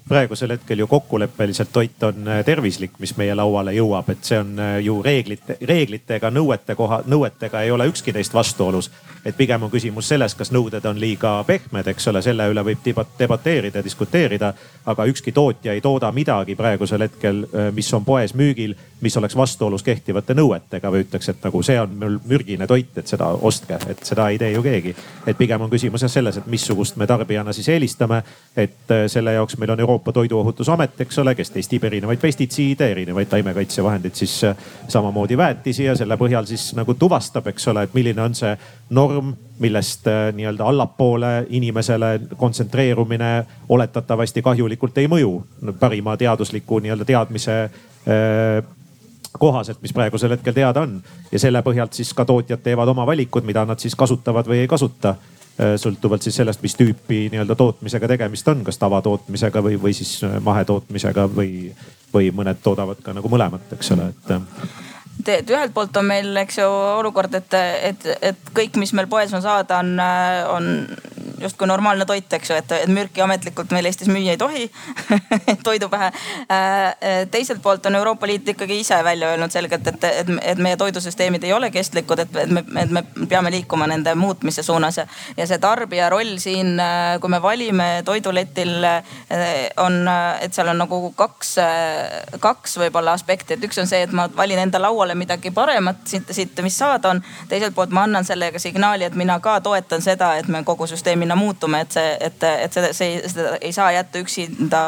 praegusel hetkel ju kokkuleppeliselt toit on äh, tervislik, mis meie lauale jõuab, et see on äh, ju reeglite, reeglitega, nõuete koha, nõuetega ei ole ükski neist vastuolus. et pigem on küsimus selles, kas nõuded on liiga pehmed, eks ole, selle üle võib debateerida ja diskuteerida. aga ükski tootja ei tooda midagi praegusel hetkel, äh, mis on poes müügil, mis oleks vastuolus kehtivate nõuetega või ütleks, et nagu see on mul mürgine toit, et seda ostke, et seda ei tee ju keegi. et pigem on küsimus jah selles, et missugust me tarbijana siis eelistame. et selle jaoks meil on Euroopa Euroopa Toiduohutusamet, eks ole, kes testib erinevaid pestitsiide, erinevaid taimekaitsevahendeid, siis äh, samamoodi väetisi ja selle põhjal siis nagu tuvastab, eks ole, et milline on see norm, millest äh, nii-öelda allapoole inimesele kontsentreerumine oletatavasti kahjulikult ei mõju. parima teadusliku nii-öelda teadmise äh, kohaselt, mis praegusel hetkel teada on. ja selle põhjalt siis ka tootjad teevad oma valikud, mida nad siis kasutavad või ei kasuta sõltuvalt siis sellest, mis tüüpi nii-öelda tootmisega tegemist on, kas tavatootmisega või, või siis mahetootmisega või, või mõned toodavad ka nagu mõlemat, eks ole, et et ühelt poolt on meil, eks ju, olukord, et, et, et kõik, mis meil poes on saada, on, on justkui normaalne toit, eks ju, et, et mürki ametlikult meil Eestis müüa ei tohi toidu pähe. Äh, teiselt poolt on Euroopa Liit ikkagi ise välja öelnud selgelt, et, et, et meie toidusüsteemid ei ole kestlikud, et, et me, et me peame liikuma nende muutmise suunas ja, ja see tarbija roll siin, äh, kui me valime toiduletil, äh, on, et seal on nagu kaks, kaks võib-olla aspekti, et üks on see, et ma valin enda lauale midagi paremat siit, siit, mis saada on. teiselt poolt ma annan sellega signaali, et mina ka toetan seda, et me kogu süsteemina muutume, et see, et, et seda, see, seda ei saa jätta üksinda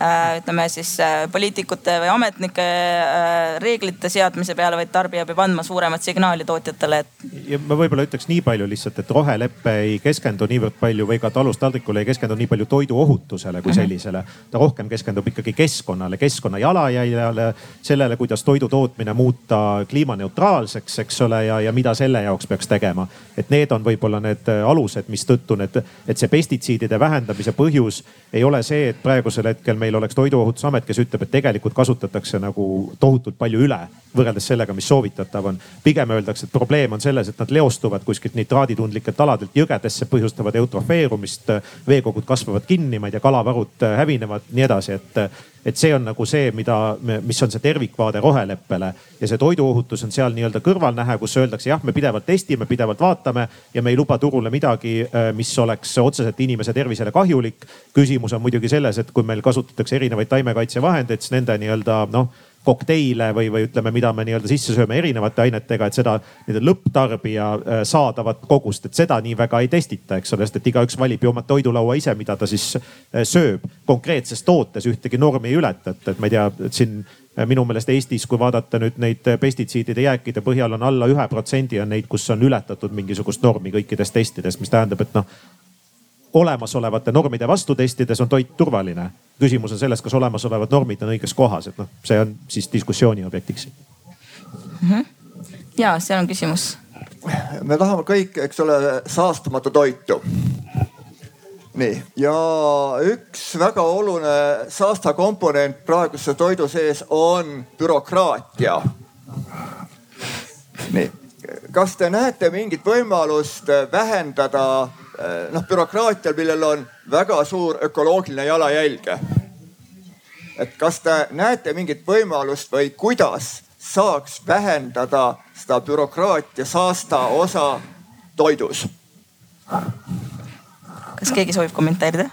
äh, ütleme siis äh, poliitikute või ametnike äh, reeglite seadmise peale, vaid tarbija peab andma suuremat signaali tootjatele, et. ja ma võib-olla ütleks nii palju lihtsalt, et rohelepe ei keskendu niivõrd palju või ka talust taldrikule ei keskendu nii palju toiduohutusele kui mhm. sellisele. ta rohkem keskendub ikkagi keskkonnale, keskkonna jalajäljele, sellele, kuidas toidu tootmine muuta kliimaneutraalseks, eks ole, ja, ja mida selle jaoks peaks tegema. et need on võib-olla need alused, mistõttu need et see pestitsiidide vähendamise põhjus ei ole see, et praegusel hetkel meil oleks toiduohutusamet, kes ütleb, et tegelikult kasutatakse nagu tohutult palju üle võrreldes sellega, mis soovitatav on. pigem öeldakse, et probleem on selles, et nad leostuvad kuskilt nitraaditundlikelt aladelt jõgedesse, põhjustavad eutrofeerumist, veekogud kasvavad kinni, ma ei tea, kalavarud hävinevad, nii edasi, et et see on nagu see, mida, mis on see tervikvaade roheleppele ja see toiduohutus on seal nii-öelda kõrvalnähe, kus öeldakse, jah, me pidevalt testime, pidevalt vaatame ja me ei luba turule midagi, äh, mis oleks otseselt inimese tervisele kahjulik. küsimus on muidugi selles, et kui meil kasutatakse erinevaid taimekaitsevahendeid, siis nende nii-öelda noh kokteile või, või ütleme, mida me nii-öelda sisse sööme erinevate ainetega, et seda nii-öelda lõpptarbija äh, saadavat kogust, et seda nii väga ei testita, eks ole, sest et igaüks valib ju oma toidulaua ise, mida ta siis äh, sööb. konkreetses tootes ühtegi normi ei ületa, et, et ma ei tea, siin äh, minu meelest Eestis, kui vaadata nüüd neid pestitsiidide jääkide põhjal on alla ühe protsendi on neid, kus on ületatud mingisugust normi kõikides testides, mis tähendab, et noh olemasolevate normide vastu testides on toit turvaline. küsimus on selles, kas olemasolevad normid on õiges kohas, et noh, see on siis diskussiooni objektiks mm. -hmm. ja seal on küsimus. me tahame kõik, eks ole, saastamata toitu. nii ja üks väga oluline saastakomponent praeguse toidu sees on bürokraatia. nii, kas te näete mingit võimalust vähendada noh bürokraatial, millel on väga suur ökoloogiline jalajälg. et kas te näete mingit võimalust või kuidas saaks vähendada seda bürokraatia saasta osa toidus? kas keegi soovib kommenteerida?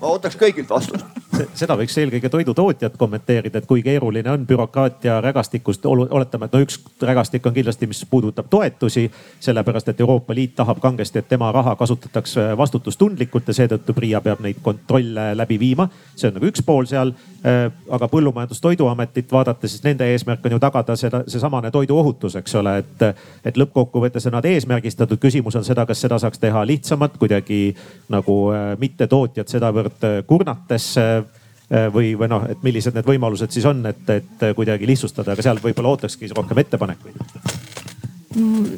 Ma ootaks kõigilt vastust seda võiks eelkõige toidutootjad kommenteerida, et kui keeruline on bürokraatia rägastikust. oletame, et no üks rägastik on kindlasti, mis puudutab toetusi, sellepärast et Euroopa Liit tahab kangesti, et tema raha kasutatakse vastutustundlikult ja seetõttu PRIA peab neid kontrolle läbi viima. see on nagu üks pool seal. Äh, aga Põllumajandus-Toiduametit vaadates, siis nende eesmärk on ju tagada seda, seesamane toiduohutus, eks ole, et, et lõppkokkuvõttes on nad eesmärgistatud. küsimus on seda, kas seda saaks teha lihtsamalt kuidagi nagu äh, mittetootjad sedavõrd äh, kurnates Äh, või, või noh, et millised need võimalused siis on, et, et kuidagi lihtsustada, aga seal võib-olla ootakski rohkem ettepanekuid mm,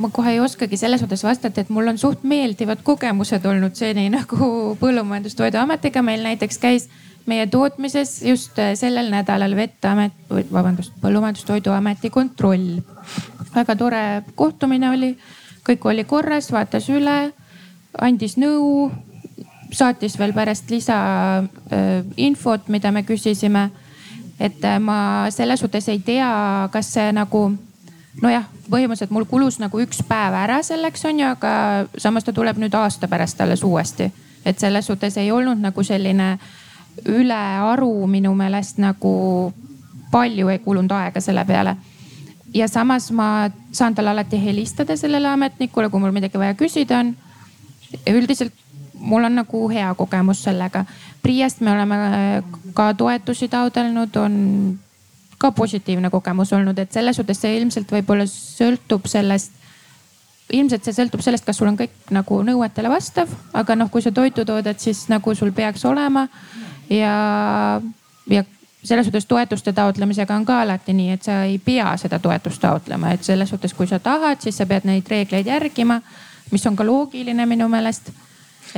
ma kohe ei oskagi selles mõttes vastata, et mul on suht meeldivad kogemused olnud seni nagu Põllumajandus-Toiduametiga. meil näiteks käis meie tootmises just äh, sellel nädalal Veteamet, vabandust, Põllumajandus-Toiduameti kontroll. väga tore kohtumine oli, kõik oli korras, vaatas üle, andis nõu saatis veel pärast lisainfot, mida me küsisime. et äh, ma selles suhtes ei tea, kas see nagu nojah, põhimõtteliselt mul kulus nagu üks päev ära selleks on ju, aga samas ta tuleb nüüd aasta pärast alles uuesti. et selles suhtes ei olnud nagu selline ülearu minu meelest nagu palju ei kulunud aega selle peale. ja samas ma saan talle alati helistada sellele ametnikule, kui mul midagi vaja küsida on. üldiselt mul on nagu hea kogemus sellega. PRIA-st me oleme äh, ka toetusi taotlenud, on ka positiivne kogemus olnud, et selles suhtes see ilmselt võib-olla sõltub sellest ilmselt see sõltub sellest, kas sul on kõik nagu nõuetele vastav, aga noh, kui sa toitu toodad, siis nagu sul peaks olema. ja, ja selles suhtes toetuste taotlemisega on ka alati nii, et sa ei pea seda toetust taotlema, et selles suhtes, kui sa tahad, siis sa pead neid reegleid järgima mis on ka loogiline minu meelest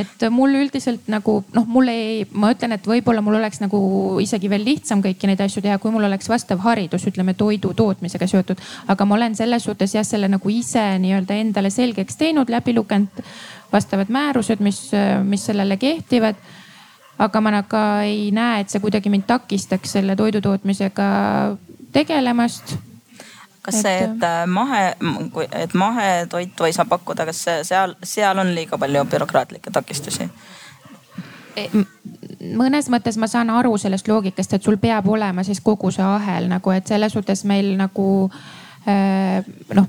et mul üldiselt nagu noh, mul ei, ma ütlen, et võib-olla mul oleks nagu isegi veel lihtsam kõiki neid asju teha, kui mul oleks vastav haridus, ütleme toidu tootmisega seotud. aga ma olen selles suhtes jah, selle nagu ise nii-öelda endale selgeks teinud, läbi lugenud vastavad määrused, mis, mis sellele kehtivad aga ma nagu ei näe, et see kuidagi mind takistaks selle toidu tootmisega tegelemast kas see, et äh, mahe, et mahetoitu ei saa pakkuda, kas seal, seal on liiga palju bürokraatlikke takistusi? E, mõnes mõttes ma saan aru sellest loogikast, et sul peab olema siis kogu see ahel nagu, et selles suhtes meil nagu äh, noh,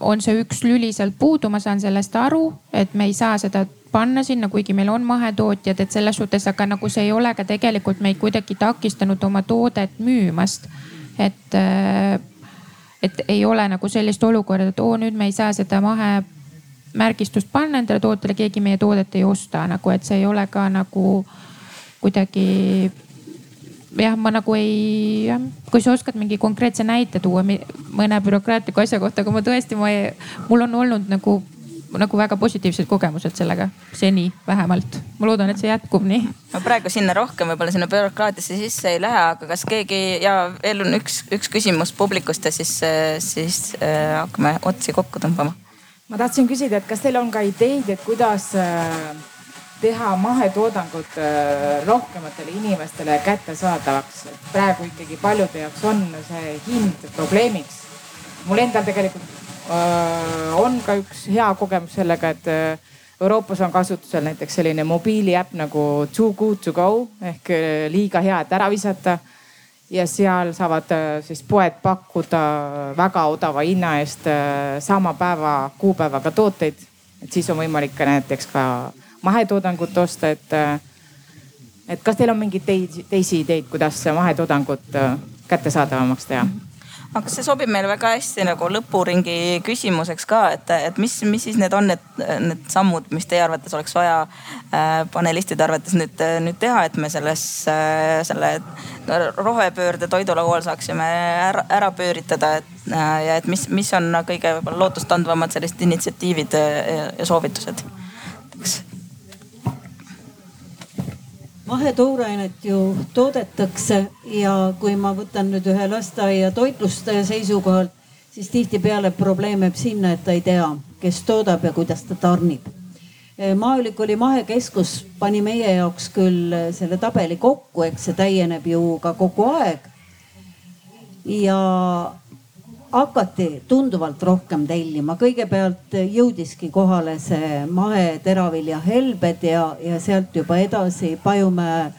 on see üks lüli sealt puudu, ma saan sellest aru, et me ei saa seda panna sinna, kuigi meil on mahetootjad, et selles suhtes, aga nagu see ei ole ka tegelikult meid kuidagi takistanud oma toodet müümast. et äh, et ei ole nagu sellist olukorda, et oo nüüd me ei saa seda mahemärgistust panna endale tootele, keegi meie toodet ei osta nagu, et see ei ole ka nagu kuidagi jah, ma nagu ei, kui sa oskad mingi konkreetse näite tuua mõne bürokraatliku asja kohta, aga ma tõesti, ma ei, mul on olnud nagu nagu väga positiivsed kogemused sellega, seni vähemalt. ma loodan, et see jätkub nii. no praegu sinna rohkem võib-olla sinna bürokraatiasse sisse ei lähe, aga kas keegi ja veel on üks, üks küsimus publikust ja siis, siis äh, hakkame otsi kokku tõmbama. ma tahtsin küsida, et kas teil on ka ideid, et kuidas äh, teha mahetoodangut äh, rohkematele inimestele kättesaadavaks. praegu ikkagi paljude jaoks on see hind probleemiks. mul endal tegelikult on ka üks hea kogemus sellega, et äh, Euroopas on kasutusel näiteks selline mobiiliäpp nagu Too good to go ehk äh, liiga hea, et ära visata. ja seal saavad siis poed pakkuda väga odava hinna eest sama päeva kuupäevaga tooteid. et siis on võimalik ka näiteks ka mahetoodangut osta, et, et kas teil on mingeid teisi, teisi ideid, kuidas mahetoodangut kättesaadavamaks teha? Aga see sobib meile väga hästi nagu lõpuringi küsimuseks ka, et, et mis, mis siis need on need, need sammud, mis teie arvates oleks vaja äh, panelistide arvates nüüd, nüüd teha, et me selles äh,, selle rohepöörde toidulaual saaksime ära, ära pööritada, et äh, ja et mis, mis on kõige võib-olla lootustandvamad sellised initsiatiivid ja, ja soovitused? Mahetooreinet ju toodetakse ja kui ma võtan nüüd ühe lasteaia toitlustaja seisukohalt, siis tihtipeale probleem jääb sinna, et ta ei tea, kes toodab ja kuidas ta tarnib. maaülikooli mahekeskus pani meie jaoks küll selle tabeli kokku, eks see täieneb ju ka kogu aeg. ja hakati tunduvalt rohkem tellima, kõigepealt jõudiski kohale see maheteravilja helbed ja, ja sealt juba edasi Pajumäe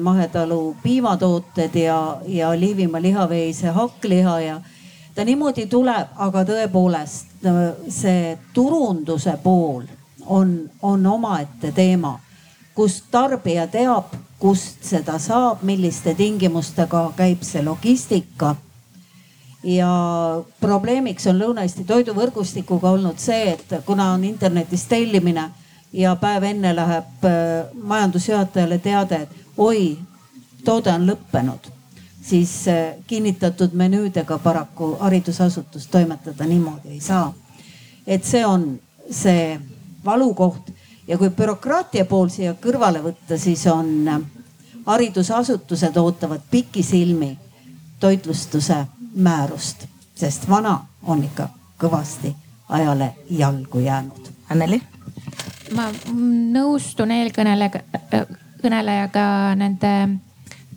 mahetalu piimatooted ja, ja Liivimaa lihaveise hakkliha ja ta niimoodi tuleb, aga tõepoolest see turunduse pool on, on omaette teema, kus tarbija teab, kust seda saab, milliste tingimustega käib see logistika ja probleemiks on Lõuna-Eesti toiduvõrgustikuga olnud see, et kuna on internetis tellimine ja päev enne läheb äh, majandusjuhatajale teade, et oi, toode on lõppenud, siis äh, kinnitatud menüüdega paraku haridusasutus toimetada niimoodi ei saa. et see on see valukoht ja kui bürokraatia pool siia kõrvale võtta, siis on äh, haridusasutused ootavad pikisilmi toitlustuse määrust, sest vana on ikka kõvasti ajale jalgu jäänud. Anneli? ma nõustun eelkõnelejaga, kõnelejaga nende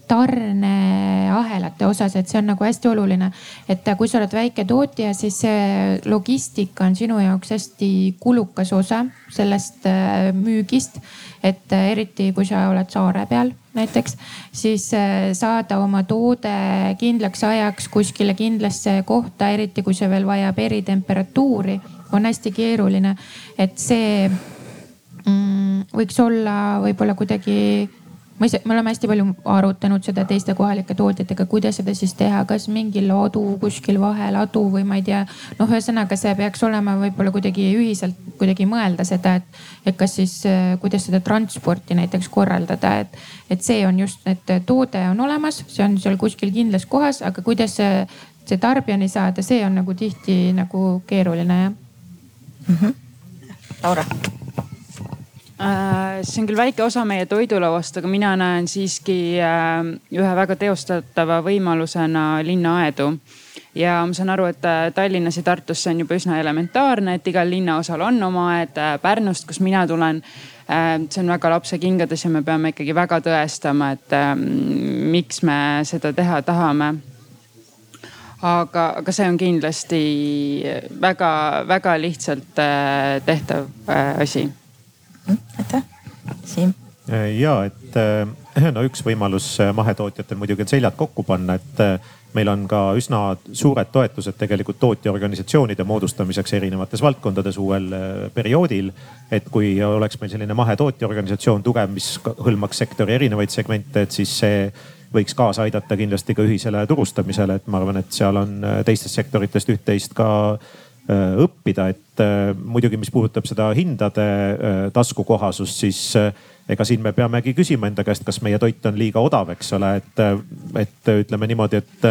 tarneahelate osas, et see on nagu hästi oluline. et kui sa oled väike tootja, siis see logistika on sinu jaoks hästi kulukas osa sellest äh, müügist. et äh, eriti kui sa oled saare peal näiteks, siis äh, saada oma toode kindlaks ajaks kuskile kindlasse kohta, eriti kui see veel vajab eritemperatuuri, on hästi keeruline. et see mm, võiks olla võib-olla kuidagi ma ise, me oleme hästi palju arutanud seda teiste kohalike tootjatega, kuidas seda siis teha, kas mingi ladu kuskil vaheladu või ma ei tea. noh, ühesõnaga see peaks olema võib-olla kuidagi ühiselt kuidagi mõelda seda, et, et kas siis kuidas seda transporti näiteks korraldada, et, et see on just, et toode on olemas, see on seal kuskil kindlas kohas, aga kuidas see, see tarbijani saada, see on nagu tihti nagu keeruline jah mm. -hmm Laura Äh, see on küll väike osa meie toidulauast, aga mina näen siiski äh, ühe väga teostatava võimalusena linnaaedu. ja ma saan aru, et äh, Tallinnas ja Tartus see on juba üsna elementaarne, et igal linnaosal on oma aed. Pärnust, kust mina tulen, see on väga lapsekingades ja me peame ikkagi väga tõestama, et miks me seda teha tahame aga, aga see on kindlasti väga-väga lihtsalt tehtav asi aitäh, Siim. ja et äh, no üks võimalus äh, mahetootjatel muidugi on seljad kokku panna, et äh, meil on ka üsna suured toetused tegelikult tootjaorganisatsioonide moodustamiseks erinevates valdkondades uuel perioodil. et kui oleks meil selline mahetootjaorganisatsioon tugev, mis hõlmaks sektori erinevaid segmente, et siis see võiks kaasa aidata kindlasti ka ühisele turustamisele, et ma arvan, et seal on teistest sektoritest üht-teist ka Äh, õppida, et äh, muidugi, mis puudutab seda hindade äh, taskukohasust, siis ega siin me peamegi küsima enda käest, kas meie toit on liiga odav, eks ole, et, et ütleme niimoodi, et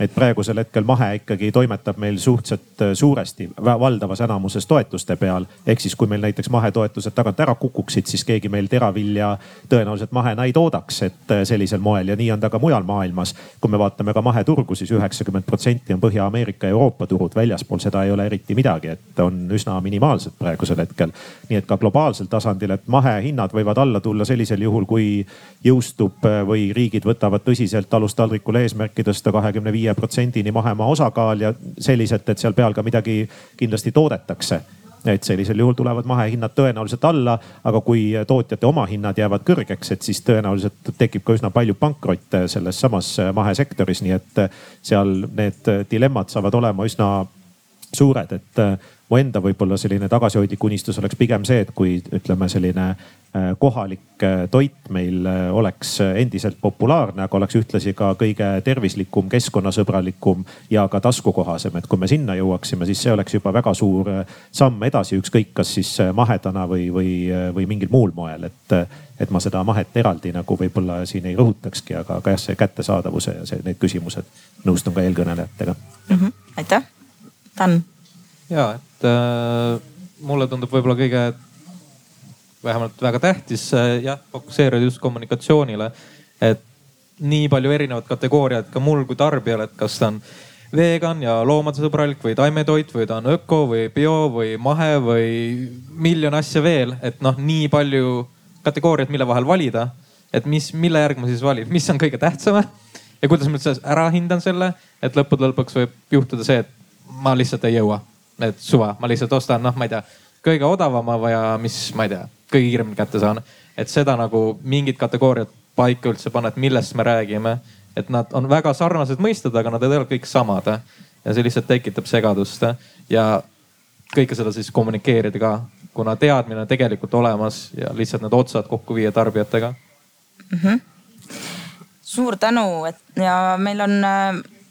et praegusel hetkel mahe ikkagi toimetab meil suhteliselt äh, suuresti, valdavas enamuses toetuste peal. ehk siis, kui meil näiteks mahetoetused tagant ära kukuksid, siis keegi meil teravilja tõenäoliselt mahena ei toodaks, et äh, sellisel moel ja nii on ta ka mujal maailmas. kui me vaatame ka maheturgu siis, siis üheksakümmend protsenti on Põhja-Ameerika ja Euroopa turud, väljaspool seda ei ole eriti midagi, et on üsna minimaalsed praegusel hetkel. nii et ka globaalsel tasandil, et mahehinnad võivad alla tulla sellisel juhul, kui jõustub äh, või riigid võtavad tõsiselt alustaldrikul eesmärki tõsta kahekümne viie viie protsendini mahemaa osakaal ja selliselt, et seal peal ka midagi kindlasti toodetakse. Et sellisel juhul tulevad mahehinnad tõenäoliselt alla, aga kui tootjate omahinnad jäävad kõrgeks, et siis tõenäoliselt tekib ka üsna palju pankrotte selles samas mahesektoris, nii et seal need dilemmad saavad olema üsna suured, et mu enda võib-olla selline tagasihoidlik unistus oleks pigem see, et kui ütleme, selline äh, kohalik äh, toit meil äh, oleks endiselt populaarne, aga oleks ühtlasi ka kõige tervislikum, keskkonnasõbralikum ja ka taskukohasem. et kui me sinna jõuaksime, siis see oleks juba väga suur samm edasi, ükskõik kas siis mahedana või, või, või mingil muul moel, et, et ma seda mahet eraldi nagu võib-olla siin ei rõhutakski, aga, aga jah, see kättesaadavuse ja see, need küsimused, nõustun ka eelkõnelejatega mm. -hmm. aitäh, Dan ja, et äh, mulle tundub võib-olla kõige, vähemalt väga tähtis äh, jah, fokusseerida just kommunikatsioonile. et nii palju erinevad kategooriad ka mul kui tarbijal, et kas ta on vegan ja loomadesõbralik või taimetoit või ta on öko või bio või mahe või miljon asja veel, et noh, nii palju kategooriaid, mille vahel valida. et mis, mille järgi ma siis valin, mis on kõige tähtsam ja kuidas ma üldse ära hindan selle, et lõppude lõpuks võib juhtuda see, et ma lihtsalt ei jõua et suva, ma lihtsalt ostan, noh, ma ei tea, kõige odavama või mis, ma ei tea, kõige kiiremini kätte saan. et seda nagu mingid kategooriad paika üldse panna, et millest me räägime. et nad on väga sarnased mõisted, aga nad ei ole kõik samad. ja see lihtsalt tekitab segadust ja kõike seda siis kommunikeerida ka, kuna teadmine on tegelikult olemas ja lihtsalt need otsad kokku viia tarbijatega mm. -hmm. suur tänu, et ja meil on Äh,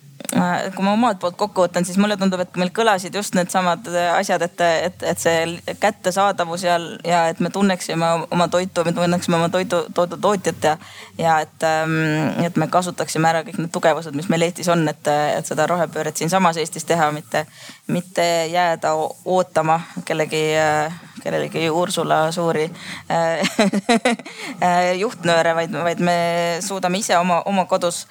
kui ma omalt poolt kokku võtan, siis mulle tundub, et meil kõlasid just needsamad äh, asjad, et, et, et see kättesaadavus ja, ja et me tunneksime oma toitu, me tunneksime oma toidu, toidutootjat ja, ja et, ähm, et me kasutaksime ära kõik need tugevused, mis meil Eestis on, et, et seda rohepööret siinsamas Eestis teha, mitte, mitte jääda ootama kellegi äh, kellelegi Ursula suuri juhtnööre, vaid, vaid me suudame ise oma, oma kodus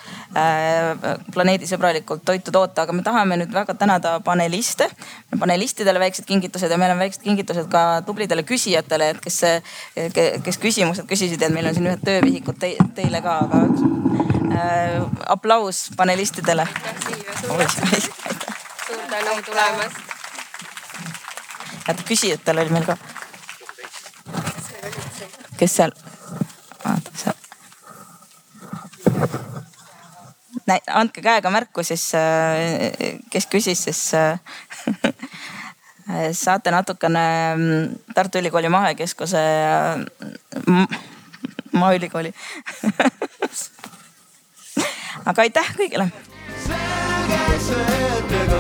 planeedisõbralikult tegelikult toitu toota, aga me tahame nüüd väga tänada paneliste. panelistidele väiksed kingitused ja meil on väiksed kingitused ka tublidele küsijatele, et kes, kes küsimused küsisid, et meil on siin ühed töövihikud te, teile ka, aga äh, aplaus panelistidele. suur tänu tulemast. Et küsijatel oli meil ka. kes seal? vaata seal andke käega märku siis, äh, kes küsis, siis äh, saate natukene mm, Tartu Ülikooli Mahekeskuse, äh, Maaülikooli aga aitäh kõigile. selge see, et ega